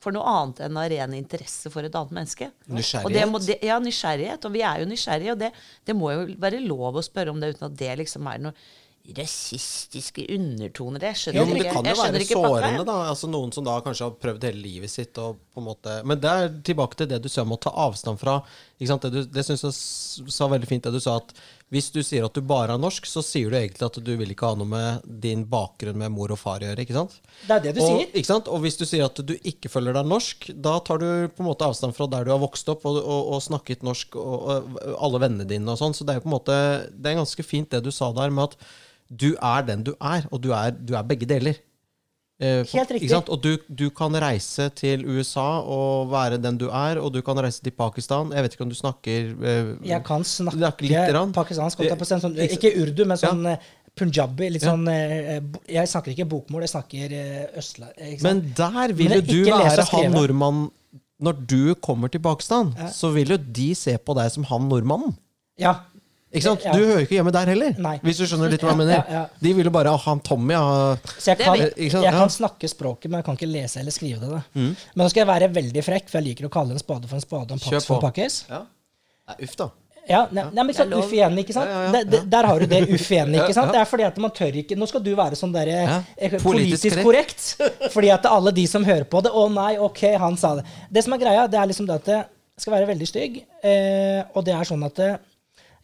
for noe annet enn av ren interesse for et annet menneske. Nysgjerrighet? Må, det, ja, nysgjerrighet. Og vi er jo nysgjerrige, og det, det må jo være lov å spørre om det uten at det liksom er noe rasistiske undertoner. Jeg Jo, skjønner men det ikke, kan jo være sårende, da. Altså Noen som da kanskje har prøvd hele livet sitt og på en måte Men det er tilbake til det du sa om å ta avstand fra. Ikke sant? Det, du, det syns jeg sa veldig fint, det du sa at hvis du sier at du bare er norsk, så sier du egentlig at du vil ikke ha noe med din bakgrunn med mor og far å gjøre. ikke sant? Det er det du og, sier. Ikke sant? Og hvis du sier at du ikke føler deg norsk, da tar du på en måte avstand fra der du har vokst opp og, og, og snakket norsk, og, og alle vennene dine og sånn. Så det er jo på en måte Det er ganske fint det du sa der med at du er den du er, og du er, du er begge deler. Eh, Helt riktig. Og du, du kan reise til USA og være den du er, og du kan reise til Pakistan. Jeg vet ikke om du snakker eh, Jeg kan snakke lite pakistansk, sånn, Ikke- urdu, men sånn ja. punjabi. Litt Ja. sånn eh, Jeg snakker ikke bokmål, jeg snakker eh, østla... ikke sant? Men der vil jo du være han nordmannen. nordmann Når du kommer til Pakistan, Ja. så vil jo de se på deg som han nordmannen. ja. Ikke sant? Ja. Du hører ikke hjemme der heller. Nei. Hvis du skjønner litt hva jeg mener. Ja, ja. De vil jo bare ha han Tommy. Ha, Så jeg kan, Ikke sant? jeg Ja. kan snakke språket, men jeg kan ikke lese eller skrive det. Da. Mm. Men nå skal jeg være veldig frekk, for jeg liker å kalle en spade for en spade og en pakkis for en pakkis. ja. Nei, uff, da. Ja, nei, nei, men lov. Uff igjen, ikke sant? Ja, ja, ja, Det- det- der har du det uff igjen. ikke sant? Det er fordi at man tør ikke Nå skal du være sånn der, Ja, eh, politisk politisk korrekt. Fordi at alle de som hører på det Å nei, ok, han sa det. Det som er greia, det er liksom det at det skal være veldig stygg. Eh, og det er sånn at det,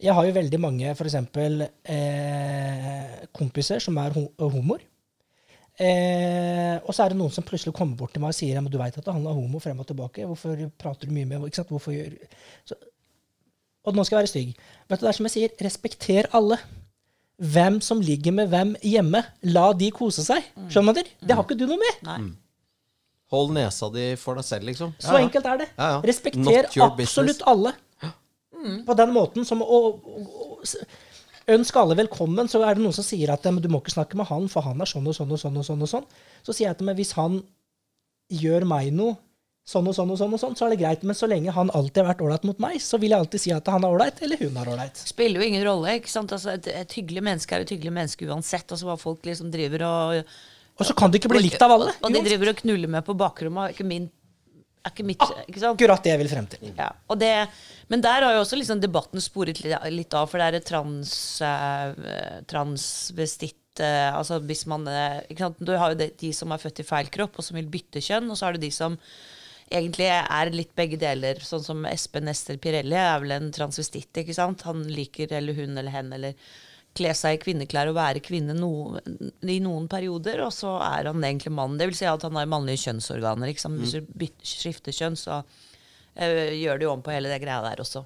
jeg har jo veldig mange f.eks. Eh, kompiser som er ho homoer. Eh, og så er det noen som plutselig kommer bort til meg og sier at du veit at han er homo frem og tilbake. Hvorfor prater du mye med ikke sant? Hvorfor gjør så, Og nå skal jeg være stygg. Vet du, Det er som jeg sier, respekter alle. Hvem som ligger med hvem hjemme, la de kose seg. Skjønner dere? Det har ikke du noe med. Nei. Hold nesa di for deg selv, liksom. Så enkelt er det. Ja, ja. Respekter absolutt business. Alle. På den måten som å, å, å ønske alle velkommen, så er det noen som sier at du må ikke snakke med han, for han er sånn og sånn og sånn. og sånn og sånn. Så sier jeg til meg hvis han gjør meg noe sånn og sånn og sånn, og sånn, så er det greit. Men så lenge han alltid har vært ålreit mot meg, så vil jeg alltid si at han er ålreit, eller hun er ålreit. Spiller jo ingen rolle. ikke sant? Altså, et, et hyggelig menneske er et hyggelig menneske uansett. Altså Hva folk liksom driver og Og så kan det ikke bli likt av alle. Og de driver og knuller med på bakrommet. Ikke min er ikke mitt, ikke? Akkurat det jeg vil frem til. Ja, og det, men der har jo også liksom debatten sporet litt, av, for det er et trans, eh, transvestitt eh, altså hvis man, eh? Du har jo de, de som er født i feil kropp, og som vil bytte kjønn, og så har du de som egentlig er litt begge deler. Sånn som Espen Ester Pirelli er vel en transvestitt. ikke sant? Han liker eller hun eller hen eller kle seg i kvinneklær og være kvinne no, i noen perioder, og så er han egentlig mann. Det vil si at han har mannlige kjønnsorganer. Liksom. Hvis du bytter, skifter kjønn, så uh, gjør du jo om på hele det greia der også.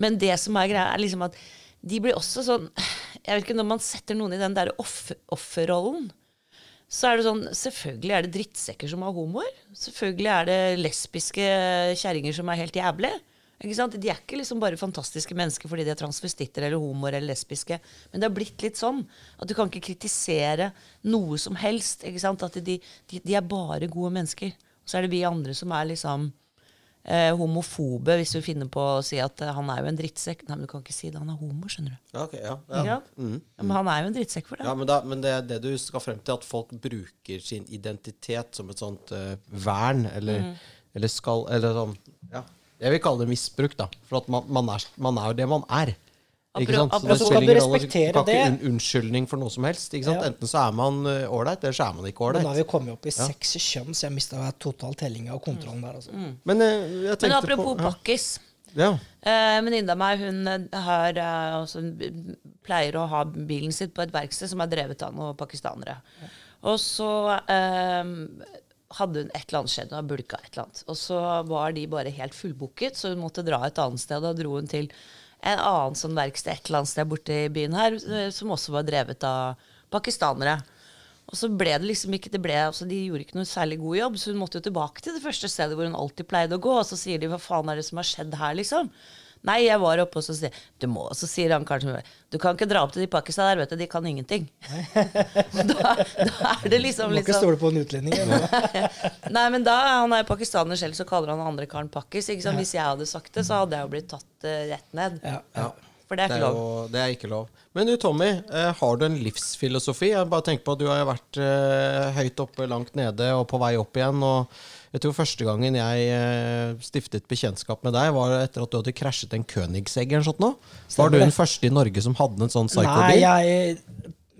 Men det som er greia, er liksom at de blir også sånn Jeg vet ikke, Når man setter noen i den der offer, offerrollen, så er det sånn Selvfølgelig er det drittsekker som har homoer. Selvfølgelig er det lesbiske kjerringer som er helt jævlige. Ikke sant? De er ikke liksom bare fantastiske mennesker fordi de er transvestitter eller homoer eller lesbiske. Men det har blitt litt sånn at du kan ikke kritisere noe som helst. Ikke sant? At de, de, de er bare gode mennesker. Og så er det vi andre som er liksom eh, homofobe, hvis du finner på å si at eh, han er jo en drittsekk. Nei, men du kan ikke si det. Han er homo, skjønner du. Ja, ok, ja, ja. sant? Ja, men han er jo en drittsekk for det. Ja, men, da, men det det du skal frem til, at folk bruker sin identitet som et sånt uh, vern, eller, eller skal Eller sånn Ja. Jeg vil kalle det misbruk, da. For at man, man, er, man er jo det man er. Ikke sant? Så det spiller ingen rolle. Du kan ikke det? un unnskyldning for noe som helst. Ikke sant? Ja. Enten så er man eh, ålreit, eller så er man ikke ålreit. nå har vi kommet opp i seks kjønn, så jeg mista total tellinga og kontrollen der. Altså. Men eh, jeg Men apropos på ja. pakkis. Ja. Uh, Venninna meg hun har, også, pleier å ha bilen sitt på et verksted som er drevet av noen pakistanere. Og så eh, hadde hun et eller annet skjedd, hun har bulka et eller annet. Og så var de bare helt fullbooket, så hun måtte dra et annet sted. Da dro hun til en annen sånn verksted et eller annet sted borte i byen her, eh, som også var drevet av pakistanere. Og så ble det liksom ikke det ble, altså De gjorde ikke noe særlig god jobb, så hun måtte jo tilbake til det første stedet hvor hun alltid pleide å gå. Og så sier de 'hva faen er det som har skjedd her', liksom? Nei, jeg var oppe, og så sier du må, så sier han kanskje 'du kan ikke dra opp til de pakistanere, vet du, de kan ingenting'. da, da er det liksom, Du må ikke liksom stole på en utlending. Nei, men da, Han er pakistaner selv, så kaller han andre karen pakkis. ikke sant? Hvis jeg hadde sagt det, så hadde jeg jo blitt tatt uh, rett ned. Ja, ja. For det er Det ikke er, lov. jo, det er ikke lov. Men du, Tommy, eh, har du en livsfilosofi? Jeg bare tenker på at Du har jo vært eh, høyt oppe, langt nede og på vei opp igjen. og jeg tror Første gangen jeg eh, stiftet bekjentskap med deg, var etter at du hadde krasjet en Königsegg. eller sånt. Var du den første i Norge som hadde en sånn Nei, psycho-bil? jeg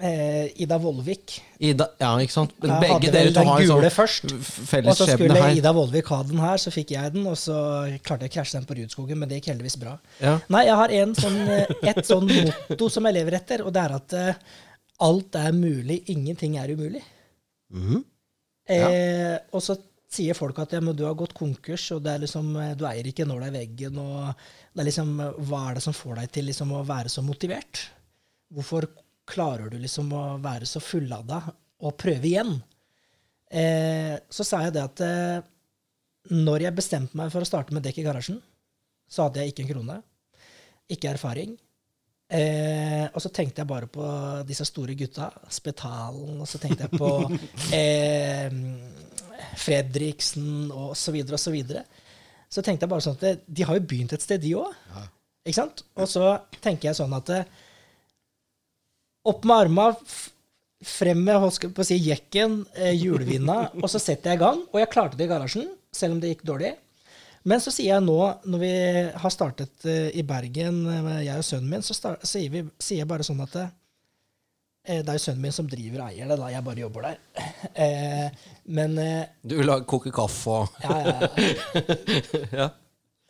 eh, Ida Vollvik. Ida, ja, ikke sant? Men Jeg hadde vel to den har en gule sånn først. Og så skulle. Ida Vollvik ha den her, så fikk jeg den, og så klarte jeg å krasje den på Rudskogen, men det gikk heldigvis bra. Ja. Nei, jeg har en sånn, eh, et sånn motto som jeg lever etter, og det er at uh, alt er mulig, ingenting er umulig. Mhm. Eh, og så sier folk at ja, du har gått konkurs, og det er liksom, eh, du eier ikke nåla i veggen. og det er liksom, eh, Hva er det som får deg til liksom å være så motivert? Hvorfor klarer du liksom å være så fullada og prøve igjen? Eh, så sa jeg det at eh, når jeg bestemte meg for å starte med dekk i garasjen, så hadde jeg ikke en krone. Ikke erfaring. Eh, og så tenkte jeg bare på disse store gutta, Spetalen, og så tenkte jeg på eh, Fredriksen og så videre og så videre. Så tenkte jeg bare sånn at det, de har jo begynt et sted, de òg. Ikke sant? Og så tenker jeg sånn at eh, opp med arma, frem med på å si, jekken, eh, hjulvinda, og så setter jeg i gang. Og jeg klarte det i garasjen, selv om det gikk dårlig. Men så sier jeg nå, når vi har startet eh, i Bergen, eh, jeg og sønnen min, så start, sier, vi, sier jeg bare sånn at eh, det er jo sønnen min som driver og eier det, da jeg bare jobber der. Eh, men eh, Du lager, koker kaffe og ja, ja, ja. ja.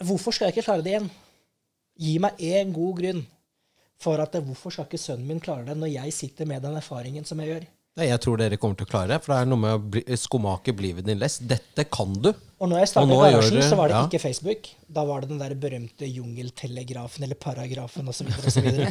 Hvorfor skal jeg ikke klare det igjen? Gi meg én god grunn for at hvorfor skal ikke sønnen min klare det når jeg sitter med den erfaringen som jeg gjør? Jeg tror dere kommer til å klare det, for det er noe med å bli, skomake livet din lest. Dette kan du. Og når jeg startet i garasjen, så var det ja. ikke Facebook. Da var det den der berømte jungeltelegrafen eller paragrafen osv.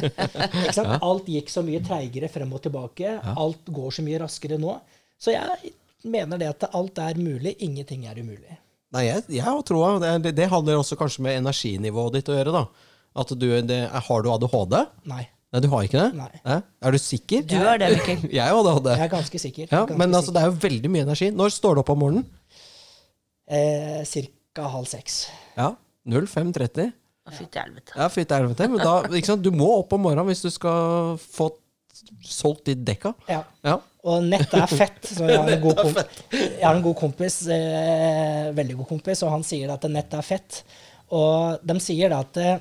ja. Alt gikk så mye treigere frem og tilbake. Alt går så mye raskere nå. Så jeg mener det at alt er mulig. Ingenting er umulig. Nei, jeg, jeg har troa. Det, det, det handler også kanskje med energinivået ditt å gjøre. da. At du, det, Har du ADHD? Nei. Nei, du har ikke det? Nei. Hæ? Er du sikker? Du har det, Mikkel. Jeg har det. Jeg er ganske sikker. Ja, ganske men altså, sikker. det er jo veldig mye energi. Når står du opp om morgenen? Eh, Cirka halv seks. Ja, 05.30. Fy til helvete. Ja, fytti helvete. Men da, ikke sant? du må opp om morgenen hvis du skal få solgt de dekka. Ja. Ja. Og nettet er fett. Så jeg har en god, komp jeg har en god kompis, eh, veldig god kompis, og han sier at nettet er fett. Og de sier da at eh,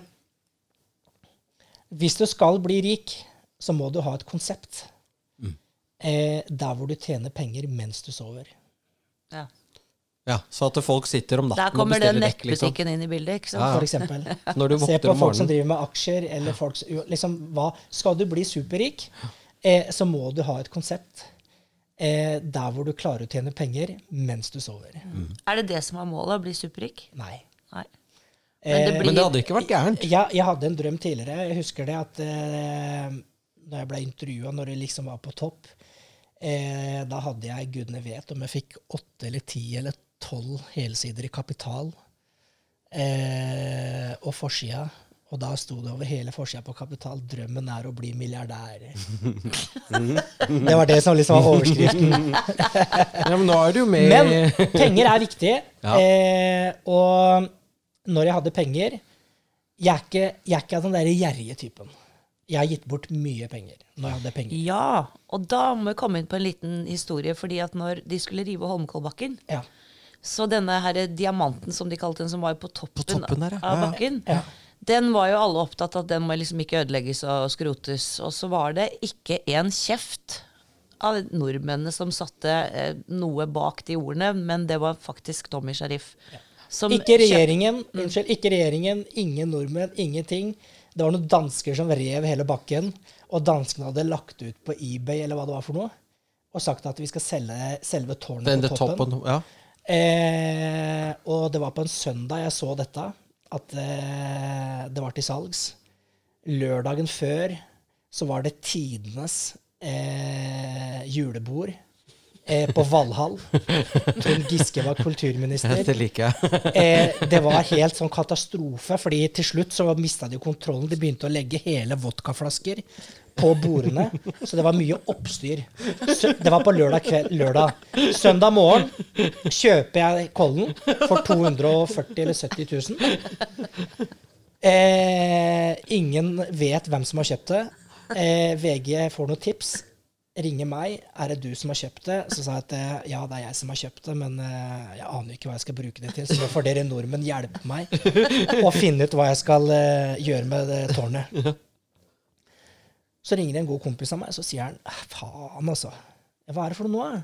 hvis du skal bli rik, så må du ha et konsept. Eh, der hvor du tjener penger mens du sover. Ja. ja, Så at folk sitter om natten og kommer den nettbutikken dekk. Liksom. nettbutikken inn i bildet. ikke sant? Ja, For eksempel. Når du Se på folk som driver med aksjer, eller folk liksom, hva, Skal du bli superrik, eh, så må du ha et konsept eh, der hvor du klarer å tjene penger mens du sover. Er det det som er målet? Å bli superrik? Nei. Men det Eh, blir Men det hadde ikke vært gærent. Jeg, jeg hadde en drøm tidligere. Jeg husker det at eh, når jeg ble intervjua, når jeg liksom var på topp, eh, da hadde jeg gudene vet om jeg fikk åtte eller ti eller tolv helsider i Kapital. Eh, og forsida. Og da sto det over hele forsida på Kapital 'Drømmen er å bli milliardær'. det var det som liksom var overskriften. Ja, men nå er du med Men penger er viktig. Ja. Eh, og når jeg hadde penger Jeg er ikke, jeg er ikke den der gjerrige typen. Jeg har gitt bort mye penger når jeg hadde penger. Ja, og da må vi komme inn på en liten historie. fordi at når de skulle rive Holmenkollbakken, Ja. så denne her diamanten som de kalte den, som var på toppen, toppen der, ja. av Ja, ja. bakken, Ja. den var jo alle opptatt av at den må liksom ikke ødelegges og skrotes. Og så var det ikke en kjeft av nordmennene som satte eh, noe bak de ordene, men det var faktisk Tommy Sharif. som Ikke regjeringen, unnskyld, ikke regjeringen, ingen nordmenn, ingenting. Det var noen dansker som rev hele bakken, og danskene hadde lagt ut på eBay eller hva det var for noe, og sagt at vi skal selge selve tårnet den, på toppen. toppen. Ja. Eh, og det var på en søndag jeg så dette, at eh, det var til salgs. Lørdagen før så var det tidenes eh, julebord eh, på Valhall. Trond Giske var kulturminister. Det liker jeg. Eh, det var helt sånn katastrofe, fordi til slutt så mista de kontrollen. De begynte å legge hele vodkaflasker på bordene. Så det var mye oppstyr. Sø det var på lørdag kveld. Lørdag. Søndag morgen kjøper jeg Kollen for 240 eller 70 000. Eh, ingen vet hvem som har kjøpt det. Eh, VG får noen tips. Ringer meg. 'Er det du som har kjøpt det?' Så sa jeg at eh, ja, det er jeg som har kjøpt det, men eh, jeg aner ikke hva jeg skal bruke det til. Så nå får dere nordmenn hjelpe meg å finne ut hva jeg skal eh, gjøre med det tårnet. Så ringer en god kompis av meg, så sier han «Ah, faen, altså. Hva er det for noe nå?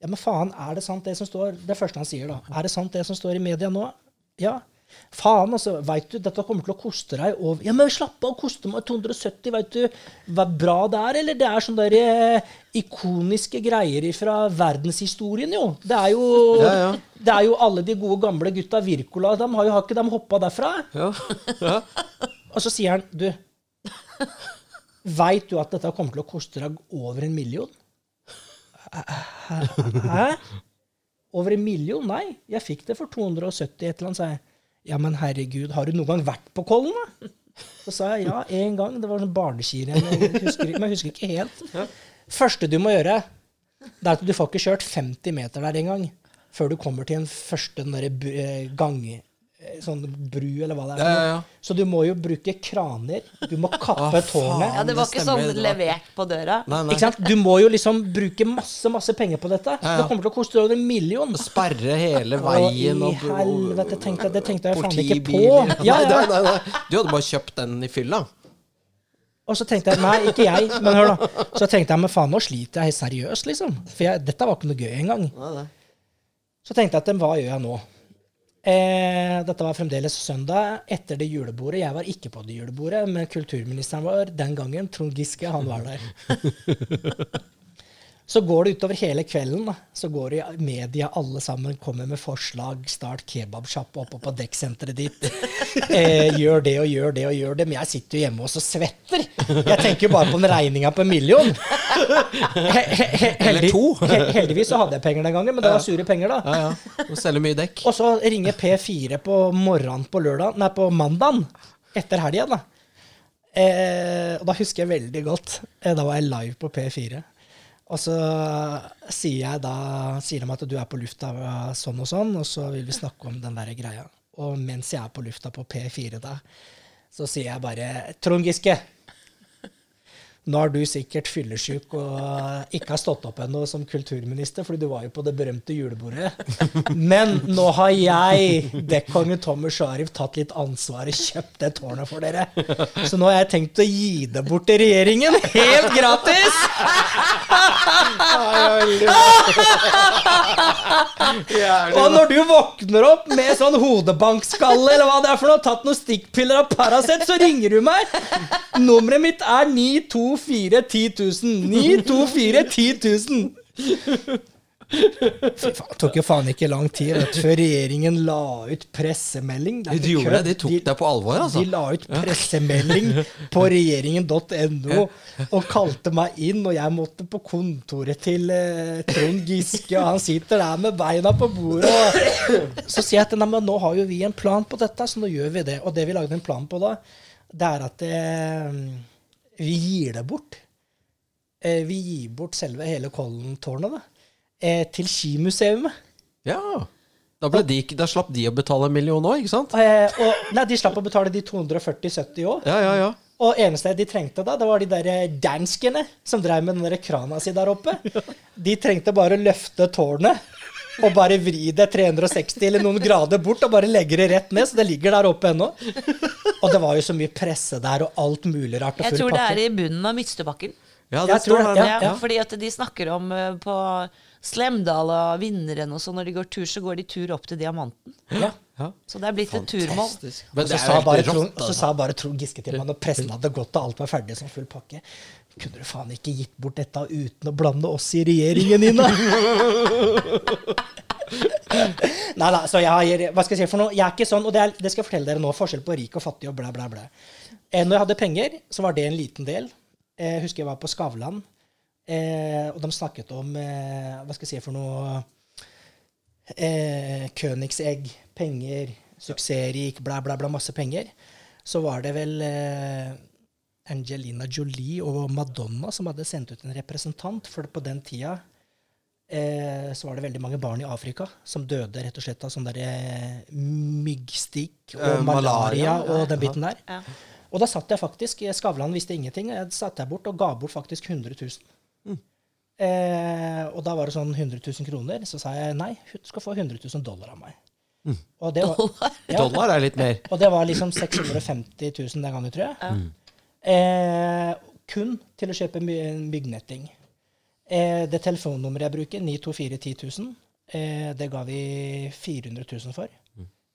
Ja, men faen, er det sant det som står Det første han sier, da. Er det sant det som står i media nå? Ja. Faen, altså. Veit du, dette kommer til å koste deg over Ja, men slapp av, koste meg 270. Veit du hva bra det er, eller? Det er sånne der eh, ikoniske greier fra verdenshistorien, jo. Det er jo, Ja, ja. Det er jo alle de gode, gamle gutta Wirkola. De har jo har ikke de hoppa derfra? Ja. Ja. Og så sier han, du Veit du at dette kommer til å koste deg over en million? Hæ? Over en million? Nei, jeg fikk det for 270 et eller annet, sa jeg. Ja, men herregud, har du noen gang vært på Kollen, da? Så sa jeg ja, én gang. Det var sånn barneskirenn. Jeg husker, men jeg husker ikke helt. Første du må gjøre, det er at du får ikke kjørt 50 meter der engang før du kommer til en første den bu- eh, gang... Sånn bru, eller hva det er. Ja, ja, ja. Så du må jo bruke kraner. Du må kappe ah, tårnet. Ja, det var det ikke stemmer, sånn var- levert på døra. Nei, nei. Ikke sant? Du må jo liksom bruke masse masse penger på dette. Ja, ja. Det kommer til å koste over en million. Sperre hele veien veien i helvete, tenkte det tenkte jeg faen ikke på. Ja, Nei, ja. nei, nei. Du hadde bare kjøpt den i fylla. Og så tenkte jeg nei, ikke jeg, men hør da. Så tenkte jeg men faen, nå sliter jeg seriøst, liksom. For jeg, dette var ikke noe gøy engang. Så tenkte jeg at hva gjør jeg nå? Eh, dette var fremdeles søndag etter det julebordet. Jeg var ikke på det julebordet, men kulturministeren var den gangen. Trond Giske, han var der. Så går det utover hele kvelden. Da. Så går det i media, alle sammen kommer med forslag. Start kebabsjappe oppe på dekksenteret ditt. Eh, gjør det og gjør det og gjør det. Men jeg sitter jo hjemme og så svetter. Jeg tenker jo bare på den regninga på en million. He, he, he, Eller to. he, heldigvis så hadde jeg penger den gangen, men det var sure penger, da. Ja, ja. Selger mye dekk. Og så ringer P4 på morgenen på lørdag, nei, på mandagen etter helga. Da. Eh, og da husker jeg veldig godt. Eh, da var jeg live på P4. Og så sier jeg da, sier de at du er på lufta eh, sånn og sånn, og så vil vi snakke om den der greia. Og mens jeg er på lufta på P4 da, så sier jeg bare Trond Giske. Nå er du sikkert fyllesyk og ikke har stått opp ennå som kulturminister, fordi du var jo på det berømte julebordet. Men nå har jeg, dekkongen Tommy Sharif, tatt litt ansvar og kjøpt det tårnet for dere. Så nå har jeg tenkt å gi det bort til regjeringen helt gratis! Og når du våkner opp med sånn hodebankskalle eller hva det er for noe, tatt noen stikkpiller av Paracet, så ringer du meg. Nummeret mitt er 924 10 000. 924 10 000. Fy faen, Det tok jo faen ikke lang tid vet, før regjeringen la ut pressemelding. Det De gjorde det, de tok deg på alvor, altså. De la ut pressemelding på regjeringen.no og kalte meg inn, og jeg måtte på kontoret til eh, Trond Giske, og han sitter der med beina på bordet. Og så sier jeg at nei, nå har jo vi en plan på dette, så nå gjør vi det. Og det vi lagde en plan på da, det er at eh, vi gir det bort. Eh, vi gir bort selve hele Kollentårnet eh, til Skimuseet. Ja. Da, de, da slapp de å betale en million òg, ikke sant? Eh, og, nei, de slapp å betale de 240-70 òg. Ja, ja, ja. Og eneste de trengte da, det var de der danskene som drev med den der krana si der oppe. De trengte bare å løfte tårnet og bare vri det 360 eller noen grader bort og bare legge det rett ned, så det ligger der oppe ennå. Og det var jo så mye presse der og alt mulig rart. og Jeg tror det er i bunnen av Midtstøbakken. Ja, Jeg det står tror jeg, det, Ja, ja. Fordi at de snakker om eh, på Slemdal og Vinneren og sånn, når de går tur, så går de tur opp til Diamanten. Ja. Ja. Så det er blitt et turmål. Fantastisk. Og Men så sa, bare helt Trond, så altså. sa bare Trond Giske til meg når pressen hadde gått og alt var ferdig som full pakke Kunne du faen ikke gitt bort dette uten å blande oss i regjeringen din, da? Nei da, så jeg har Hva skal jeg si for noe? Jeg er ikke sånn, og det, er, det skal jeg fortelle dere nå. Forskjell på rik og fattig og blæ, blæ, blæ. Eh, når jeg hadde penger, så var det en liten del. Eh, jeg husker jeg var på Skavlan, eh, og de snakket om eh, Hva skal jeg si for noe eh, Königsegg, penger, suksessrik, bla, bla, bla, masse penger. Så var det vel eh, Angelina Jolie og Madonna som hadde sendt ut en representant, for på den tida eh, så var det veldig mange barn i Afrika som døde rett og slett av sånn der eh, myggstikk og Eh, malaria, malaria og den biten der. Ja. Og da satt jeg faktisk Skavlan visste ingenting. Jeg satt jeg bort og ga bort faktisk 100 000. Eh, og da var det sånn 100 000 kroner. Så sa jeg nei, du skal få 100 000 dollar av meg. Og, det var, ja, Dollar er litt mer. og det var liksom 650 000 den gangen, tror jeg. Eh, kun til å kjøpe my myggnetting. Eh, det telefonnummeret jeg bruker, 924 10 000, eh, det ga vi 400 000 for.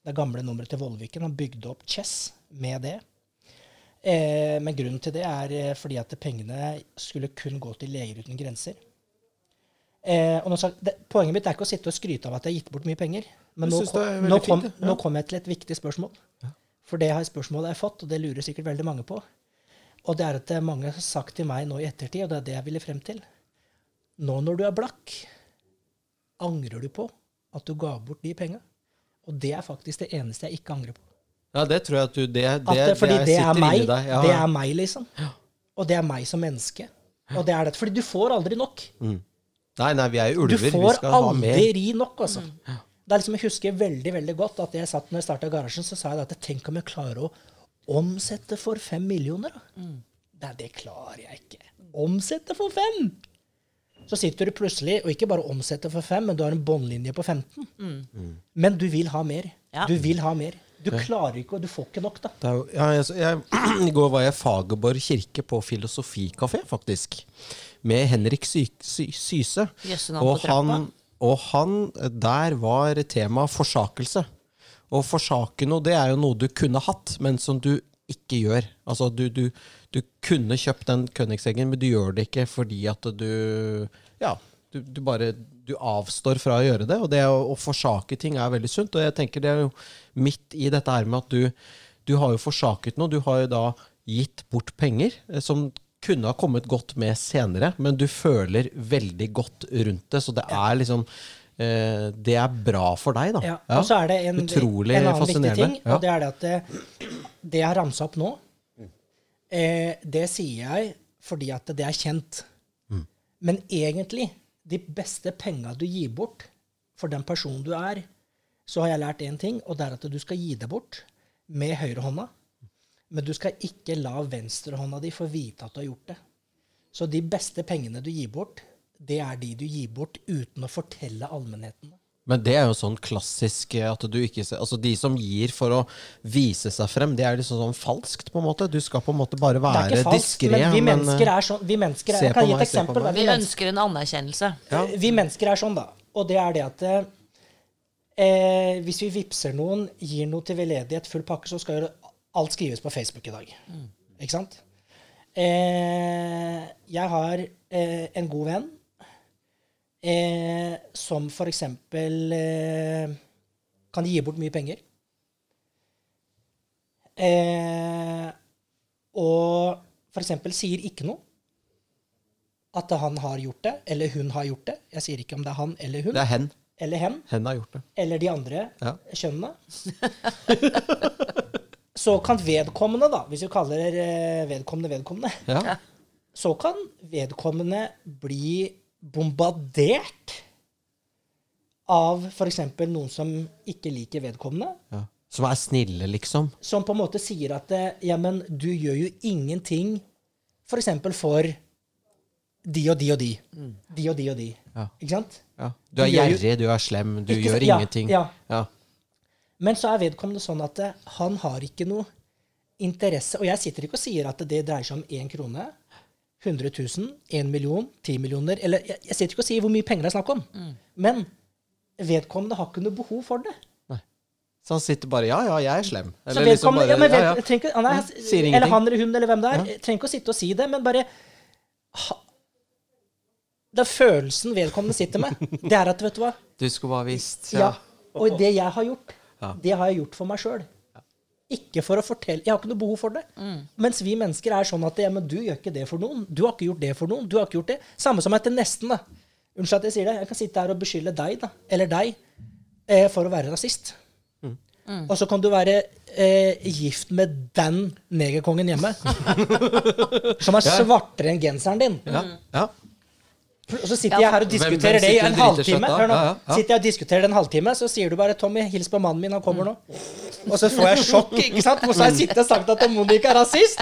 Det gamle nummeret til Vollviken. Han bygde opp Chess med det. Eh, men grunnen til det er eh, fordi at pengene skulle kun gå til Leger uten grenser. Eh, og nå, det, poenget mitt er ikke å sitte og skryte av at jeg har gitt bort mye penger. Men nå, kom, nå, kom, fint. Ja. nå kom jeg til et viktig spørsmål. For det har spørsmålet jeg fått, og det lurer sikkert veldig mange på. Og det er at det er mange har sagt til meg nå i ettertid, og det er det jeg ville frem til. Nå når du er blakk, angrer du på at du ga bort de penga? Og det er faktisk det eneste jeg ikke angrer på. Ja, det tror jeg at du Det, det, At det, fordi det, er meg. deg. Ja, Det er meg, liksom. Og det er meg som menneske. Og det er det. Fordi du får aldri nok. Nei, nei, vi er jo ulver. Vi får skal ha mer. aldri nok, altså. Det er liksom, jeg husker veldig veldig godt at jeg satt når jeg starta garasjen, så sa jeg at tenk om jeg klarer å omsette for fem millioner. Da. Nei, det klarer jeg ikke. Omsette for fem! Så sitter du plutselig, og ikke bare omsetter for fem, men du har en båndlinje på 15. Men du vil ha mer. Ja. Du vil ha mer. Du klarer ikke, og du får ikke nok, da. Det er ja, jeg, jeg, I går var jeg i Fagerborg kirke på filosofikafé, faktisk. Med Henrik Sy, Sy, Syse. Og han, og han Der var tema forsakelse. Å forsake noe, det er jo noe du kunne hatt, men som du ikke gjør. Altså, du, du, du kunne kjøpt den Königseggen, men du gjør det ikke fordi at du Ja, du, du bare du avstår fra å gjøre det. Og det å, å forsake ting er veldig sunt. Og jeg tenker det er jo midt i dette her med at du, du har jo forsaket noe. Du har jo da gitt bort penger eh, som kunne ha kommet godt med senere, men du føler veldig godt rundt det. Så det er liksom Det er bra for deg, da. Ja. Og så er det en, Utrolig en annen viktig ting, og det er det at det, det jeg har ramsa opp nå, eh, det sier jeg fordi at det er kjent. Mm. Men egentlig, de beste penga du gir bort for den personen du er, så har jeg lært én ting, og det er at du skal gi det bort med høyrehånda. Men du skal ikke la venstrehånda di få vite at du har gjort det. Så de beste pengene du gir bort, det er de du gir bort uten å fortelle allmennheten. Men det er jo sånn klassisk eh, at du ikke ser Altså de som gir for å vise seg frem, det er liksom sånn falskt, på en måte. Du skal på en måte bare være ikke diskré. men vi mennesker eh, er sånn. Vi mennesker er, jeg kan gi et meg, eksempel. Vi Vi, ønsker en anerkjennelse. vi mennesker er sånn, da. Og det er det at eh, hvis vi vippser noen, gir noe til veldedighet, full pakke, så skal jo alt skrives på Facebook i dag. Ikke sant? Eh, jeg har eh, en god venn. Eh, som for eksempel eh, kan gi bort mye penger. Eh, og for eksempel sier ikke noe. At han har gjort det, eller hun har gjort det. Jeg sier ikke om det er han eller hun. Det er hen. Eller hen. Hen har gjort det. Eller de andre Ja. kjønnene. så kan vedkommende, da, hvis vi kaller eh, vedkommende vedkommende, Ja. så kan vedkommende bli bombardert av f.eks. noen som ikke liker vedkommende. ja. Som er snille, liksom. Som på en måte sier at eh, ja, men du gjør jo ingenting f.eks. for, for de og de og de. De og de og de. Ja. Ikke sant? Ja. Du er gjerrig, du er slem, du Ikke gjør ingenting. Men så er vedkommende sånn at eh, han har ikke noe interesse Og jeg sitter ikke og sier at det dreier seg om én krone, 100 000, 1 million, 10 millioner Eller jeg, jeg sitter ikke og sier hvor mye penger det er snakk om. Men vedkommende har ikke noe behov for det. Så han sitter bare Ja, ja, jeg er slem. Så Eller liksom bare ja, men ved, ja, ja. Ikke, han er, Ja, sier ingenting. Eller han eller hun eller hvem det er. Trenger ikke å sitte og si det, men bare ha, Det er følelsen vedkommende sitter med. Det er at, vet du hva Du skulle bare visst. Ja. Og det jeg har gjort, Ja. det har jeg gjort for meg sjøl. Ikke for å fortelle Jeg har ikke noe behov for det. Mens vi mennesker er sånn at ja, men du gjør ikke det for noen. Du har ikke gjort det for noen. Du har ikke gjort det. Samme som etter nesten. da. Unnskyld at jeg sier det. Jeg kan sitte her og beskylde deg, da, eller deg, eh, for å være rasist. Og så kan du være eh, gift med den negerkongen hjemme. som er svartere enn genseren din. Ja. ja. Og så sitter Ja, jeg her og diskuterer hvem det i en halvtime. Hør nå. Ja, ja, ja. Sitter jeg og diskuterer det en halvtime, så sier du bare 'Tommy, hils på mannen min, han kommer nå'. Og så får jeg sjokk, ikke sant? Og så har jeg sittet og sagt at Monica er rasist.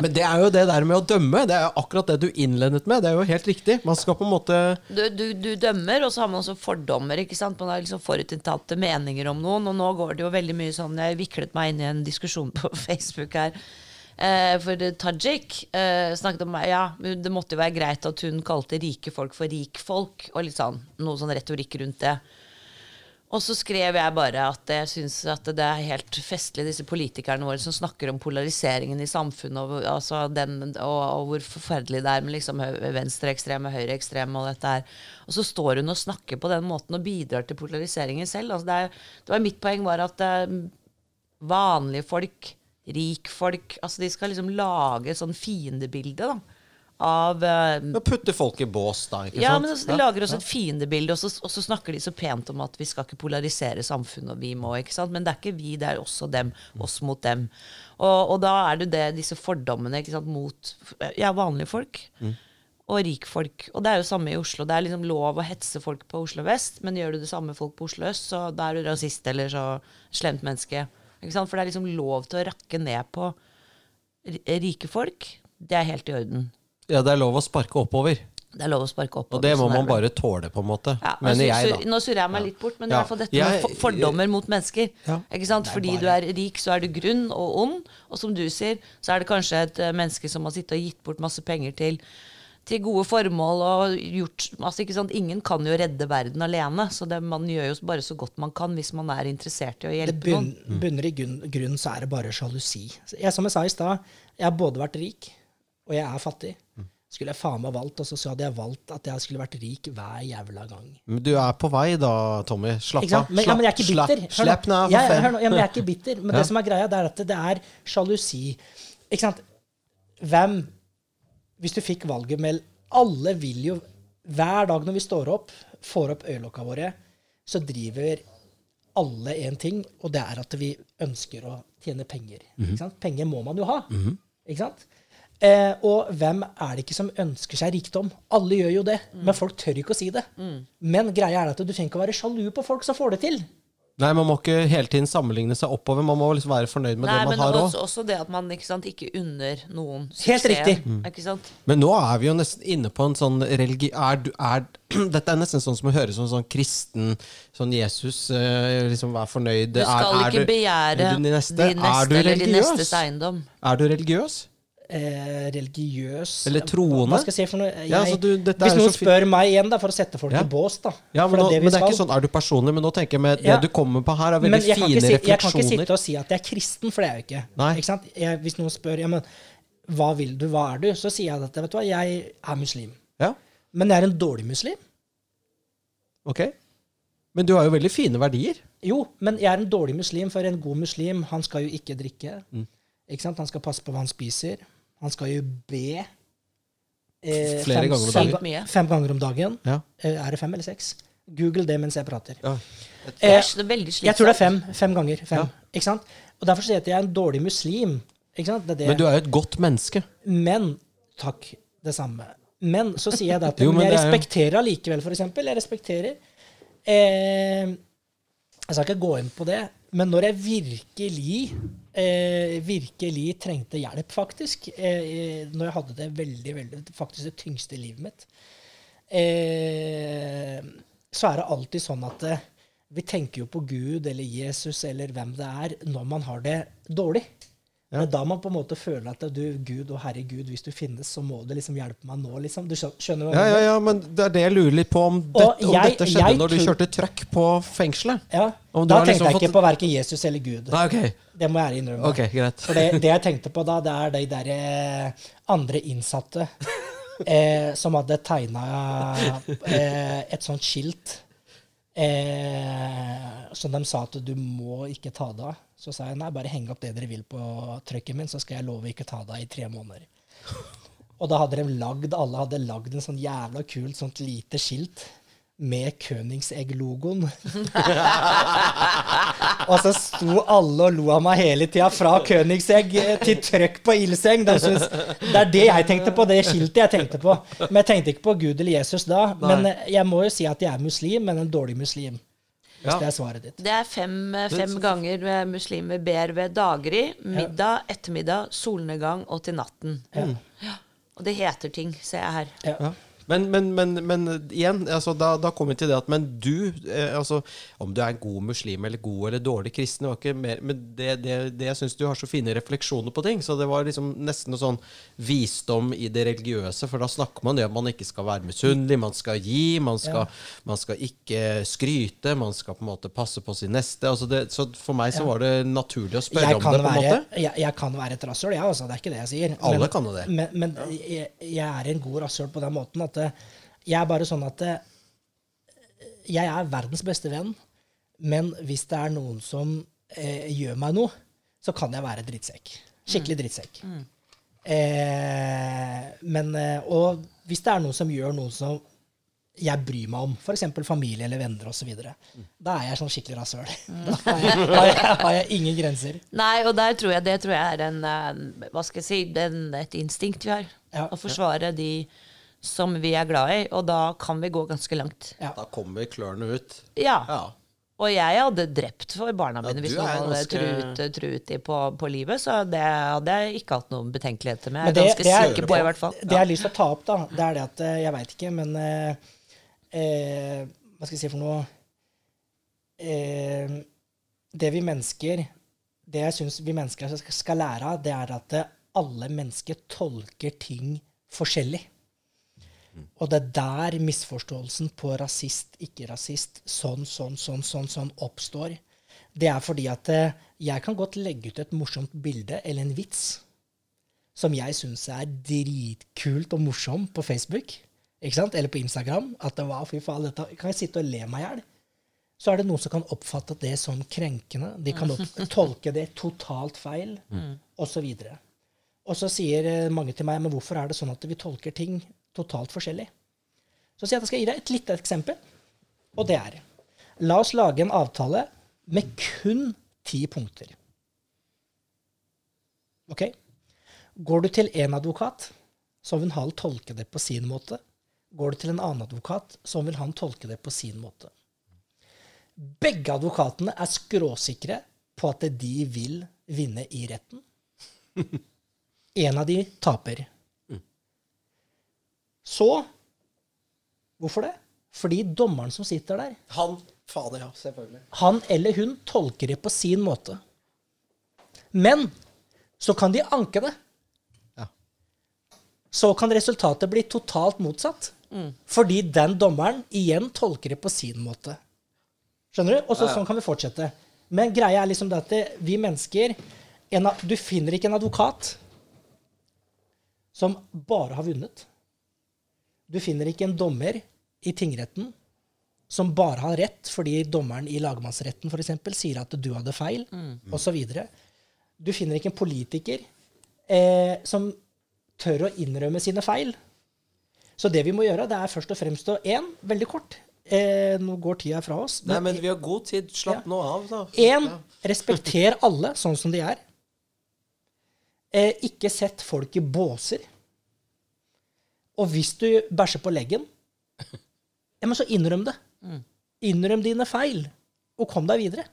Men det er jo det der med å dømme. Det er jo akkurat det du innledet med. Det er jo helt riktig. Man skal på en måte Du, du, du dømmer, og så har man også fordommer. ikke sant? Man har liksom forutinntatte meninger om noen. Og nå går det jo veldig mye sånn Jeg viklet meg inn i en diskusjon på Facebook her. Eh, for Tajik eh, snakket om Ja, det måtte jo være greit at hun kalte rike folk for rikfolk. Og litt sånn, noe sånn retorikk rundt det. Og så skrev jeg bare at jeg syns at det er helt festlig, disse politikerne våre som snakker om polariseringen i samfunnet, og, altså den, og, og hvor forferdelig det er med liksom venstreekstreme, høyreekstreme og dette her. Og så står hun og snakker på den måten og bidrar til polariseringen selv. Altså det, er, det var Mitt poeng var at eh, vanlige folk, rikfolk altså De skal liksom lage sånn fiendebilde da, av uh, putte folk i bås, da. Ikke ja, sant? men altså, De lager også et fiendebilde, og så, og så snakker de så pent om at vi skal ikke polarisere samfunnet, og vi må, ikke sant? Men det er ikke vi, det er også dem. Oss mot dem. Og, og da er det, det disse fordommene ikke sant, mot ja, vanlige folk. Og rikfolk. Og det er jo samme i Oslo. Det er liksom lov å hetse folk på Oslo vest, men gjør du det samme folk på Oslo øst, så da er du rasist eller så slemt menneske. For det er liksom lov til å rakke ned på rike folk. Det er helt i orden. Ja, det er lov å sparke oppover. Det er lov å sparke oppover. Og det må man bare tåle, på en måte. Ja, Mener jeg, da. Nå surrer jeg meg litt bort, men Ja. i hvert fall dette med for- fordommer mot mennesker. Ja. Fordi du er rik, så er du grunn og ond. Og som du sier, så er det kanskje et eh, menneske som har sittet og gitt bort masse penger til, til gode formål og gjort altså ikke sant? Ingen kan jo redde verden alene, så det, man gjør jo bare så godt man kan hvis man er interessert i å Det hjelpe bunn, noen. bunner i grunn, grunnen så er det bare sjalusi. Jeg, som jeg sa i stad, jeg har både vært rik, og jeg er fattig. Skulle jeg faen meg valgt, og så hadde jeg valgt at jeg skulle vært rik hver jævla gang. Men du er på vei da, Tommy. Slapp av. Men, ja, men jeg er ikke Slapp- bitter. Slapp nå av, Jeg- for hør nå, ja, men jeg er ikke bitter. Men Ja. det som er greia, det er at det er sjalusi. Ikke sant? Hvem Hvis du fikk valget med Alle vil jo Hver dag når vi står opp, får opp øyelokka våre, så driver alle én ting, og det er at vi ønsker å tjene penger. Ikke sant? Penger må man jo ha. Ikke sant? Eh, og hvem er det ikke som ønsker seg rikdom? Alle gjør jo det, men folk tør ikke å si det. Men greia er at du trenger ikke å være sjalu på folk som får det til. Nei, man må ikke hele tiden sammenligne seg oppover. Man må liksom være fornøyd med Nei, det man men har òg. også, også det at man ikke, sant, ikke unner noen Helt suksessen, riktig. Ikke sant? Men nå er vi jo nesten inne på en sånn religi... Er, er, dette er nesten sånn som å høre som sånn kristen Sånn Jesus eh, liksom være fornøyd. Du skal er, er ikke du- begjære din neste, din neste er eller din nestes eiendom. Er du religiøs? Eh, religiøs Eller troende? Hva skal jeg si for noe? Jeg, Ja, altså, du- hvis jo noen så spør meg igjen, da, for å sette folk Ja. i bås, da Ja, men, nå, det men det er ikke sånn, er du personlig? Men nå tenker jeg med det du kommer på her, er veldig ikke fine si, jeg kan ikke sitte og si at jeg er kristen, for det er jeg ikke. Nei. ikke sant? Jeg, hvis noen spør ja, men, hva vil du, hva er du, så sier jeg at vet du hva, jeg er muslim. Ja. Men jeg er en dårlig muslim. Ok. Men du har jo veldig fine verdier. Jo, men jeg er en dårlig muslim, for en god muslim han skal jo ikke drikke. Ikke sant? Han skal passe på hva han spiser. Han skal jo be eh, Flere fem, ganger om dagen. Fem ganger om dagen. Ja. Eh, er det fem eller seks? Google det mens jeg prater. Ja. Det Eh, jeg tror det er fem. Fem ganger. Fem. Ja. Ikke sant? Og Derfor sier jeg at jeg er en dårlig muslim. Ikke sant? Det er det. Men du er jo et godt menneske. Men Takk, det samme. Men så sier jeg det at Jo, men jeg er respekterer allikevel, for eksempel. Jeg respekterer eh, Jeg skal ikke gå inn på det, men når jeg virkelig eh, virkelig trengte hjelp, faktisk, eh, når jeg hadde det veldig, veldig faktisk det tyngste i livet mitt, eh, så er det alltid sånn at eh, vi tenker jo på Gud eller Jesus eller hvem det er, når man har det dårlig. Det er da man på en måte føler at du, Gud og Herre Gud, hvis du finnes, så må du liksom hjelpe meg nå, liksom. Du skjønner hva Ja, jeg ja, mener? ja, men det er det jeg lurer litt på om, dette, om jeg- dette skjedde når du kjørte trøkk på fengselet. Ja. Om du Da har tenkte liksom jeg fått- ikke på verken Jesus eller Gud. Nei, ok. Det må jeg ærlig innrømme. Ok, greit. For det, det jeg tenkte på da, det er de der eh, andre innsatte eh, som hadde tegna eh, et sånt skilt eh, som de sa at du må ikke ta det av. Så sa jeg nei, bare heng opp det dere vil på trucken min, så skal jeg love ikke ta det av i tre måneder. Og da hadde de lagd, alle hadde lagd en sånn jævla kult sånt lite skilt med Königsegg-logoen. og så sto alle og lo av meg hele tida, fra Königsegg til trøkk på ildseng. De synes, det er det jeg tenkte på, det skiltet jeg tenkte på. Men jeg tenkte ikke på Gud eller Jesus da. Men eh, jeg må jo si at jeg er muslim, men en dårlig muslim. Hvis Ja. det er svaret ditt. Det er fem, fem ganger eh, muslimer ber ved daggry, middag, ettermiddag, solnedgang og til natten. Ja. Og det heter ting, ser jeg her. Ja. Ja. Men, men, men, men igjen, altså, da, da kommer vi til det at Men du, eh, altså, om du er en god muslim eller god eller dårlig kristen det var ikke mer, Men det, det, det jeg syns du har så fine refleksjoner på ting. Så det var liksom nesten noe sånn visdom i det religiøse. For da snakker man det at man ikke skal være misunnelig, man skal gi, man skal, man skal ikke skryte, man skal på en måte passe på sin neste. Altså det, så for meg så var det naturlig å spørre om det, på en måte. jeg, jeg kan være et rasshøl, jeg, altså. Det er ikke det jeg sier. Alle kan jo det. Men, men jeg, jeg er en god rasshøl på den måten at jeg er bare sånn at eh, jeg er verdens beste venn, men hvis det er noen som eh, gjør meg noe, så kan jeg være drittsekk. Skikkelig drittsekk. Eh, men, eh, og hvis det er noen som gjør noe som jeg bryr meg om, f.eks. familie eller venner osv., da er jeg sånn skikkelig rasshøl. Da har jeg, har, jeg, har jeg ingen grenser. Nei, og der tror jeg, det tror jeg er en eh, Hva skal jeg si den, Et instinkt vi har. Ja. Å forsvare de som vi er glad i. Og da kan vi gå ganske langt. Ja. Da kommer klørne ut. Ja. Ja. Og jeg hadde drept for barna mine ja, hvis noen hadde ganske- truet, truet de på, på livet. Så det hadde jeg ikke hatt noen betenkeligheter med. Men Jeg er ganske er- sikker på, i hvert fall. Det jeg har lyst til å ta opp, da, det er det at eh, Jeg veit ikke, men eh, eh, Hva skal jeg si for noe eh, Det vi mennesker Det jeg syns vi mennesker skal- lære av, det er at alle mennesker tolker ting forskjellig. Og det er der misforståelsen på rasist, ikke rasist, sånn, sånn, sånn, sånn, sånn oppstår. Det er fordi at eh, jeg kan godt legge ut et morsomt bilde eller en vits som jeg syns er dritkult og morsom på Facebook ikke sant? eller på Instagram. At det var, fy faen, dette kan jeg sitte og le meg i hjel. Så er det noen som kan oppfatte det som krenkende. De kan tolke det totalt feil, så videre. Og så sier eh, mange til meg men hvorfor er det sånn at vi tolker ting totalt forskjellig. Så jeg at jeg skal gi deg et lite eksempel, og det er La oss lage en avtale med kun ti punkter. Ok? Går du til en advokat, så vil han tolke det på sin måte. Går du til en annen advokat, så vil han tolke det på sin måte. Begge advokatene er skråsikre på at de vil vinne i retten. En av de taper. Så Hvorfor det? Fordi dommeren som sitter der, Han Fader, ja. Selvfølgelig. han eller hun tolker det på sin måte. Men så kan de anke det. Ja. Så kan resultatet bli totalt motsatt. Fordi den dommeren igjen tolker det på sin måte. Skjønner du? Og så, sånn kan vi fortsette. Men greia er liksom det at vi mennesker en, Du finner ikke en advokat som bare har vunnet. Du finner ikke en dommer i tingretten som bare har rett fordi dommeren i lagmannsretten for eksempel, sier at du hadde feil, Mm. osv. Du finner ikke en politiker eh, som tør å innrømme sine feil. Så det vi må gjøre, det er først og fremst å én, veldig kort eh, Nå går tida fra oss. Nei, men vi har god tid. Slapp Ja. nå av, da. Én, respekter alle sånn som de er. Eh, ikke sett folk i båser. Og hvis du bæsjer på leggen, ja, men så innrøm det. Innrøm dine feil, og kom deg videre.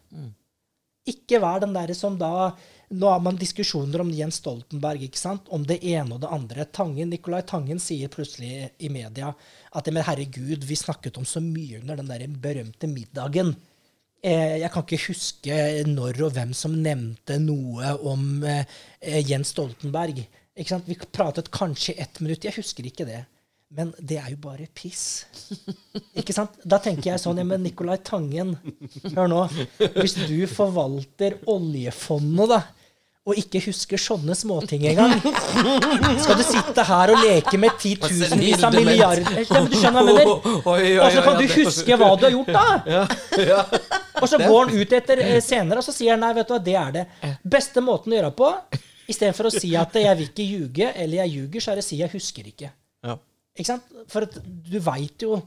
Ikke vær den derre som da Nå har man diskusjoner om Jens Stoltenberg, ikke sant? om det ene og det andre. Tangen, Nicolai Tangen sier plutselig i media at men herregud, vi snakket om så mye under den der berømte middagen. Eh, jeg kan ikke huske når og hvem som nevnte noe om eh, Jens Stoltenberg. Ikke sant? Vi pratet kanskje ett minutt. Jeg husker ikke det. Men det er jo bare piss. Ikke sant? Da tenker jeg sånn ja, men Nicolai Tangen, hør nå. Hvis du forvalter oljefondet, da, og ikke husker sånne småting engang, skal du sitte her og leke med titusenvis av milliarder ja, Du skjønner hva jeg mener? Og så kan du huske hva du har gjort, da! Og så går han ut etter eh, senere, og så sier han nei, vet du hva, det er det. Beste måten å gjøre det på, istedenfor å si at jeg vil ikke ljuge, eller jeg ljuger, så er det å si jeg husker ikke. Ja. Ikke sant? For at du veit jo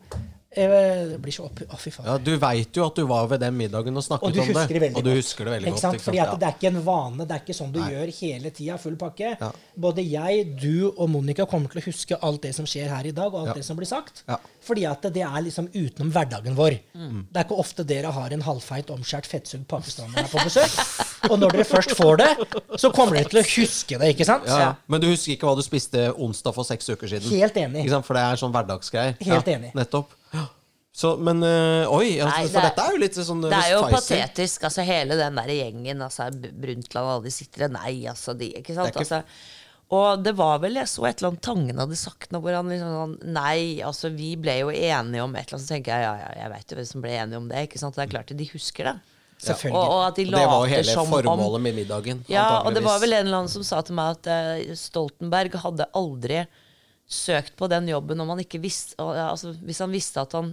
jeg Det blir så opp... Å, fy faen. Ja, Du veit jo at du var ved den middagen og snakket Og om det. og du husker det veldig ikke godt. sant? Fordi det er ikke en vane. Det er ikke sånn du gjør hele tida, full pakke. Ja. Både jeg, du og Monica kommer til å huske alt det som skjer her i dag, og alt Ja. det som blir sagt. Ja. Fordi at det er liksom utenom hverdagen vår. Mm. Det er ikke ofte dere har en halvfeit, omskjært, fettsugd pakistaner her på besøk. Og når dere først får det, så kommer dere til å huske det, ikke sant? Ja. Men du husker ikke hva du spiste onsdag for seks uker siden? Helt enig. Ikke sant? For det er sånn hverdagsgreier. Helt ja, enig. Nettopp. Så, men øh, Oi, altså, Nei, for det er- dette er jo litt sånn Det er jo spicy. patetisk, altså hele den der gjengen, altså Brundtland og alle de sitter der, nei, altså de, ikke sant? Ikke- Altså, og det var vel, jeg så et eller annet Tangen hadde sagt noe hvor han liksom sånn, nei, altså vi ble jo enige om et eller annet, så tenker jeg, ja, ja, jeg vet jo hvem som ble enige om det, ikke sant? Det er klart de husker det. Selvfølgelig. Og, og at de Og det var jo hele formålet om med middagen. Ja, og det var vel en eller annen som sa til meg at uh, Stoltenberg hadde aldri søkt på den jobben om han ikke visste, altså, hvis han visste at han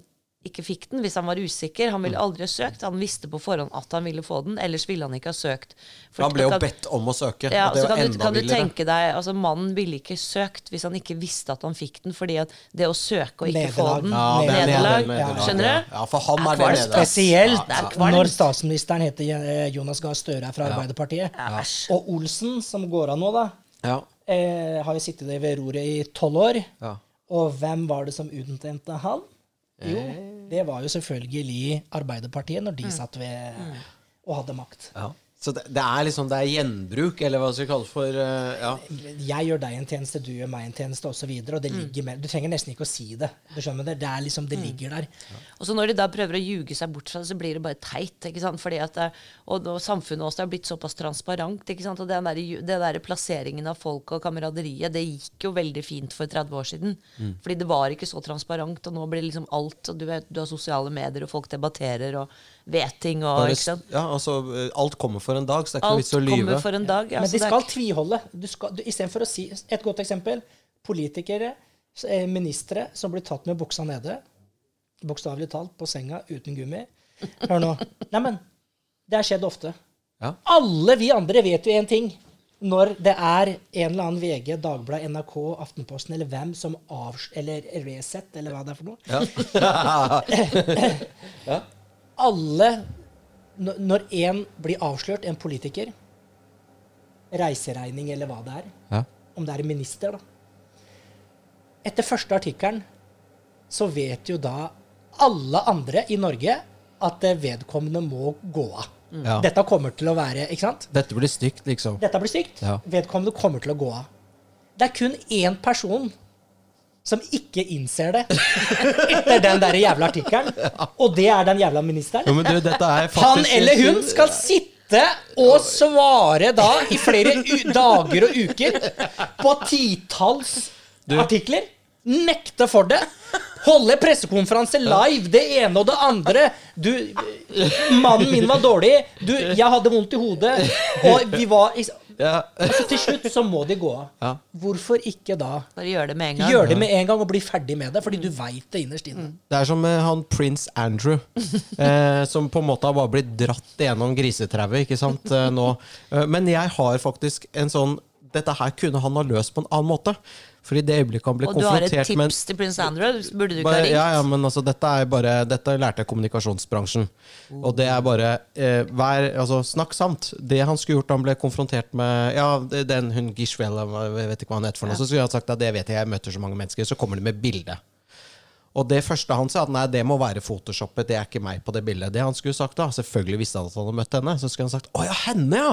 ikke fikk den, hvis han var usikker. Han Mm. ville aldri ha søkt. Han visste på forhånd at han ville få den, ellers ville han ikke ha søkt. For Han ble jo bedt om å søke. ja, og det så var kan, du, enda kan du tenke deg altså Mannen ville ikke søkt hvis han ikke visste at han fikk den. Fordi at det å søke og ikke få den Ja, er Nederlag. nederlag, Skjønner du? Ja, for han er er det Spesielt ja, når statsministeren heter eh, Jonas Gahr Støre er fra Arbeiderpartiet. Ja. Og Olsen, som går av nå, da, Ja. eh, har jo sittet ved roret i tolv år. Ja. Og hvem var det som utnevnte han? Jo, Eh. det var jo selvfølgelig Arbeiderpartiet, når de Mm. satt ved og hadde makt. Ja. Så det, det er liksom det er gjenbruk, eller hva skal vi kalle det for uh, ja. Jeg gjør deg en tjeneste, du gjør meg en tjeneste, osv. Og, så videre, og det Mm. ligger med. Du trenger nesten ikke å si det. Du skjønner det? Det er liksom, det ligger der. Og så når de da prøver å ljuge seg bort fra det, så blir det bare teit. ikke sant? Fordi at det, og, og samfunnet også er blitt såpass transparent. ikke sant? Og den der, den der plasseringen av folk og kameraderiet, det gikk jo veldig fint for 30 år siden. Fordi det var ikke så transparent, og nå blir det liksom alt. og Du vet, du har sosiale medier, og folk debatterer og vet ting. og Bare, ikke sant? ja, altså, øh, alt kommer for en dag, så det er ikke noe vits å lyve. for en dag. ja, Men de det er skal tviholde. Du skal, du, Istedenfor å si Et godt eksempel. Politikere, eh, ministre, som blir tatt med buksa nede, bokstavelig talt, på senga uten gummi. Hør nå. Neimen, det har skjedd ofte. Ja. Alle vi andre vet jo én ting. Når det er en eller annen VG, Dagbladet, NRK, Aftenposten eller hvem som avs... Eller Resett, eller hva det er for noe. Ja. Ja. Alle Når én en blir avslørt, en politiker, reiseregning eller hva det er, Ja. om det er en minister, da Etter første artikkelen så vet jo da alle andre i Norge at eh, vedkommende må gå av. Ja. Dette kommer til å være Ikke sant? Dette blir stygt, liksom. Dette blir stygt. Ja. Vedkommende kommer til å gå av. Det er kun én person som ikke innser det etter den der jævla artikkelen, og det er den jævla ministeren. Jo, men du, er Han eller hun skal sitte og svare da i flere dager og uker på titalls artikler. Nekte for det. Holde pressekonferanse live, det ene og det andre. Du, mannen min var dårlig. Du, jeg hadde vondt i hodet. Og vi var Ja. Altså, til slutt så må de gå av. Ja. Hvorfor ikke da Bare gjør det med en gang. gjøre det med en gang og bli ferdig med det? Fordi du veit det innerst inne. Det er som med han prins Andrew, eh, som på en måte har bare blitt dratt gjennom grisetrauet, ikke sant, eh, nå. Eh, men jeg har faktisk en sånn Dette her kunne han ha løst på en annen måte. For i det øyeblikket han ble Og du har et konfrontert med tips til prins Andrew? Burde du ikke ha ringt? ja, ja, men altså, dette er bare Dette lærte jeg kommunikasjonsbransjen. kommunikasjonsbransjen. Og det er bare eh, vær, altså, Snakk sant. Det han skulle gjort da han ble konfrontert med Ja, den hun Gishwell, jeg vet ikke hva han heter for noe, så skulle han sagt at det vet jeg, jeg møter så mange mennesker. Så kommer de med bilde. Og det første han sa, at nei, det må være photoshoppet, det er ikke meg på det bildet. Det han skulle sagt da, selvfølgelig visste han at han hadde møtt henne, så skulle han sagt å ja, henne, ja!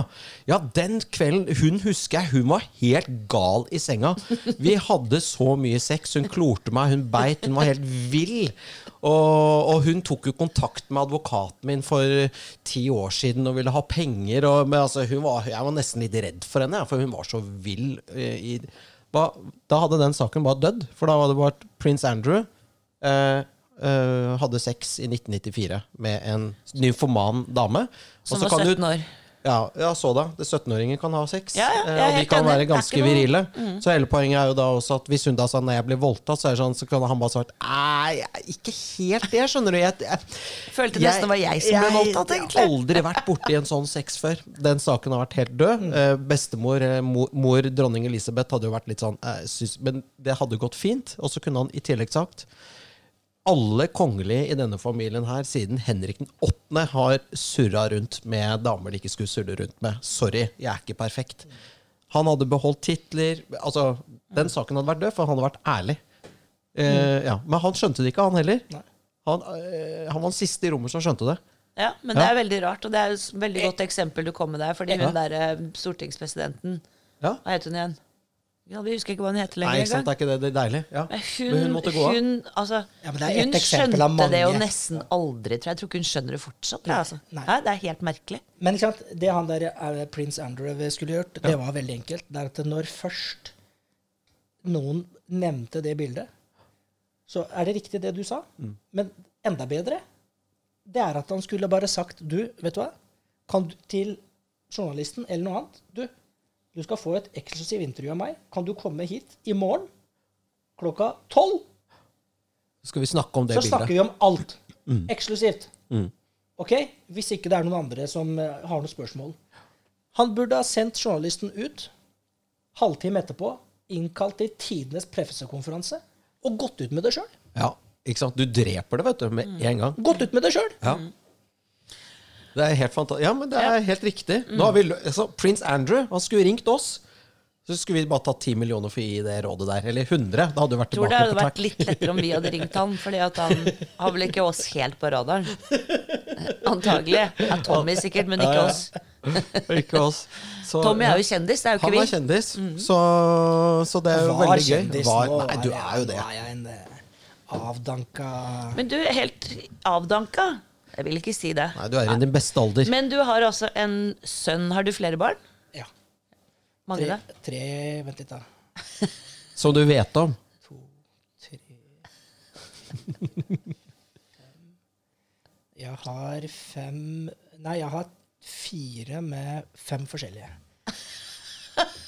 Ja, den kvelden, hun husker jeg, hun var helt gal i senga. Vi hadde så mye sex, hun klorte meg, hun beit, hun var helt vill. Og, og hun tok jo kontakt med advokaten min for ti år siden og ville ha penger. Og, men altså, var, jeg var nesten litt redd for henne, for hun var så vill. eh, I, da hadde den saken bare dødd, for da hadde det vært prins Andrew hadde sex i 1994 med en nymfoman dame. Som så var 17 år. Ja, ja, så da. 17-åringer kan ha sex. Ja, ja, eh, og de kan være ganske virile. Mm. Så hele poenget er jo da også at hvis hun da sa når jeg ble voldtatt, så er sånn, så kan han bare svart Nei, ikke helt det, skjønner du. Jeg, jeg, Følte nesten det var jeg som ble voldtatt, Jeg har aldri vært borti en sånn sex før. Den saken har vært helt død. Mm. Eh, bestemor, eh, mor, mor, dronning Elisabeth, hadde jo vært litt sånn eh, syns, Men det hadde gått fint. Og så kunne han i tillegg sagt alle kongelige i denne familien her siden Henrik den 8. har surra rundt med damer de ikke skulle surre rundt med. Sorry, jeg er ikke perfekt. Han hadde beholdt titler. Altså, Den saken hadde vært død, for han hadde vært ærlig. Eh, ja. Men han skjønte det ikke, han heller. Han, eh, han var den siste i rommet som skjønte det. Ja, men Ja. det er veldig rart, og det er et veldig godt eksempel du kom med der. Fordi hun derre stortingspresidenten Ja. Hva het hun igjen? Ja, vi husker ikke hva hun heter lenger. Nei, ikke sant? Er ikke det, det er deilig? Ja. Men hun, hun måtte gå av. hun, altså, Ja, men det er hun skjønte det jo nesten aldri, tror jeg. Jeg tror ikke hun skjønner det fortsatt. Nei, altså. Nei. Ja, Det er helt merkelig. Men ikke sant? det han der eh, prins Andrew skulle gjort, det var veldig enkelt. Det er at når først noen nevnte det bildet, så er det riktig det du sa. Men enda bedre, det er at han skulle bare sagt Du, vet du hva? Kan du til journalisten eller noe annet Du, du skal få et eksklusivt intervju av meg. Kan du komme hit i morgen klokka tolv? Skal vi snakke om det Så snakker vi om alt. Eksklusivt. Ok? Hvis ikke det er noen andre som eh, har noen spørsmål. Han burde ha sendt journalisten ut halvtime etterpå, innkalt til tidenes pressekonferanse, og gått ut med det sjøl. Ja, ikke sant? Du dreper det, vet du, med en gang. Gått ut med det sjøl! Ja. Det er helt fantastisk. Ja, men det er helt riktig. Nå har vi, altså, Prins Andrew han skulle ringt oss. Så skulle vi bare tatt 10 millioner for å gi det rådet der. Eller 100. Da hadde du vært Jeg tror det hadde på vært litt lettere om vi hadde ringt han, fordi han har vel ikke oss helt på radaren. Antagelig. Ja, Tommy sikkert, men ikke oss. Ikke oss. Så, Tommy er jo kjendis, det er jo Han er kjendis, kjendis, så, så det er jo Var veldig gøy. kjendis nå. nei, du er jo det. Nå er jeg en eh, avdanka Men du helt avdanka. Jeg vil ikke si det. Nei, du er i din beste alder. Men du har altså en sønn. Har du flere barn? Ja. Mange, Tre, da? tre Vent litt, da. Som du vet om. To, tre Jeg har fem Nei, jeg har fire med fem forskjellige.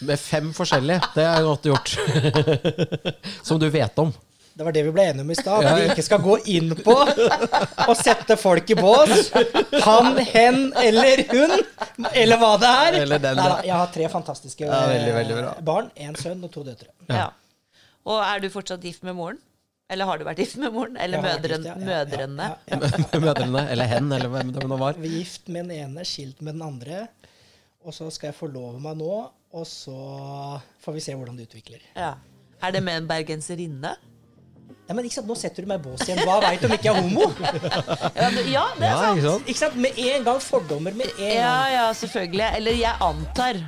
Med fem forskjellige. Det er godt gjort. Som du vet om. Det var det vi ble enige om i stad. At vi ikke skal gå inn på og sette folk i bås. Han, hen eller hun, eller hva det er. Eller den, Nei, da, jeg har tre fantastiske Ja, veldig, veldig bra. eh, barn. En sønn og to døtre. Ja. Og er du fortsatt gift med moren? Eller har du vært gift med moren? Eller mødren, gift, ja, ja, ja, mødrene? ja, ja. Mødrene. Eller hen, eller hvem det nå var. Vi er gift med den ene, skilt med den andre. Og så skal jeg forlove meg nå, og så får vi se hvordan det utvikler. Ja. Er det med en bergenserinne? Nei, men ikke sant, Nå setter du meg i bås igjen. Hva veit om ikke jeg er homo? Ja, det, er sant. Ja, ikke sant? Ikke sant, Med en gang fordommer. med en gang. ja, ja, selvfølgelig. Eller jeg antar.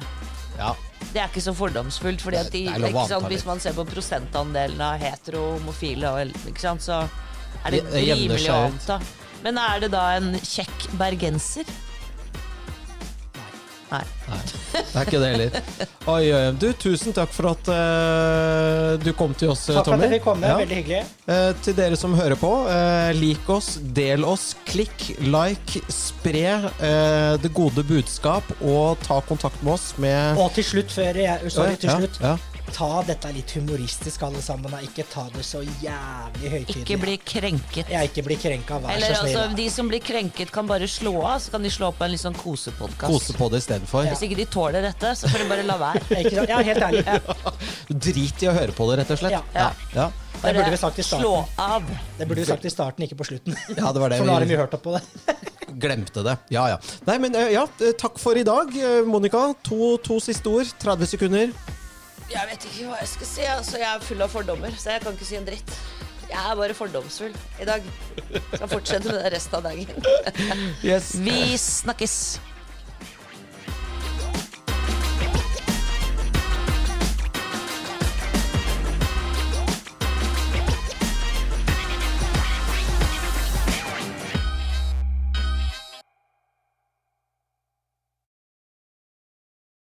Ja. Det er ikke så fordomsfullt. fordi at de, ikke sant, Hvis man ser på prosentandelen av hetero, homofile, ikke sant, så er det rimelig å anta. Men er det da en kjekk bergenser? Nei. Nei. Det er ikke det heller. Oi, oi. Du, tusen takk for at uh, du kom til oss, Takk for at jeg fikk komme. Ja. Veldig hyggelig. Uh, til dere som hører på, uh, lik oss, del oss, klikk, like, spre eh, det gode budskap, og ta kontakt med oss med Og til slutt, før jeg Sorry, til Ja, slutt. ja. Ta dette litt humoristisk, alle sammen. da. Ikke ta det så jævlig høytidelig. Ikke bli krenket. Ja, ikke bli krenka, vær Eller så snill. altså, De som blir krenket, kan bare slå av. Så kan de slå på en litt sånn kosepodkast. Kose på det istedenfor. Hvis ikke de tåler dette, så får de bare la være. Ja, ja, helt ærlig. Drit i å høre på det, rett og slett. Ja. Ja. Ja. Det burde vi sagt i Slå av. Det burde vi sagt i starten, ikke på slutten. Ja, det var det For nå har vi- de jo hørt opp på det. Glemte det. Ja, ja. Nei, men eh, ja, eh, takk for i dag. Eh, Monica, to, to siste ord. 30 sekunder. Jeg vet ikke hva jeg skal si. Altså, jeg er full av fordommer, så jeg kan ikke si en dritt. Jeg er bare fordomsfull i dag. Skal fortsette med det resten av dagen. Yes. Vi snakkes.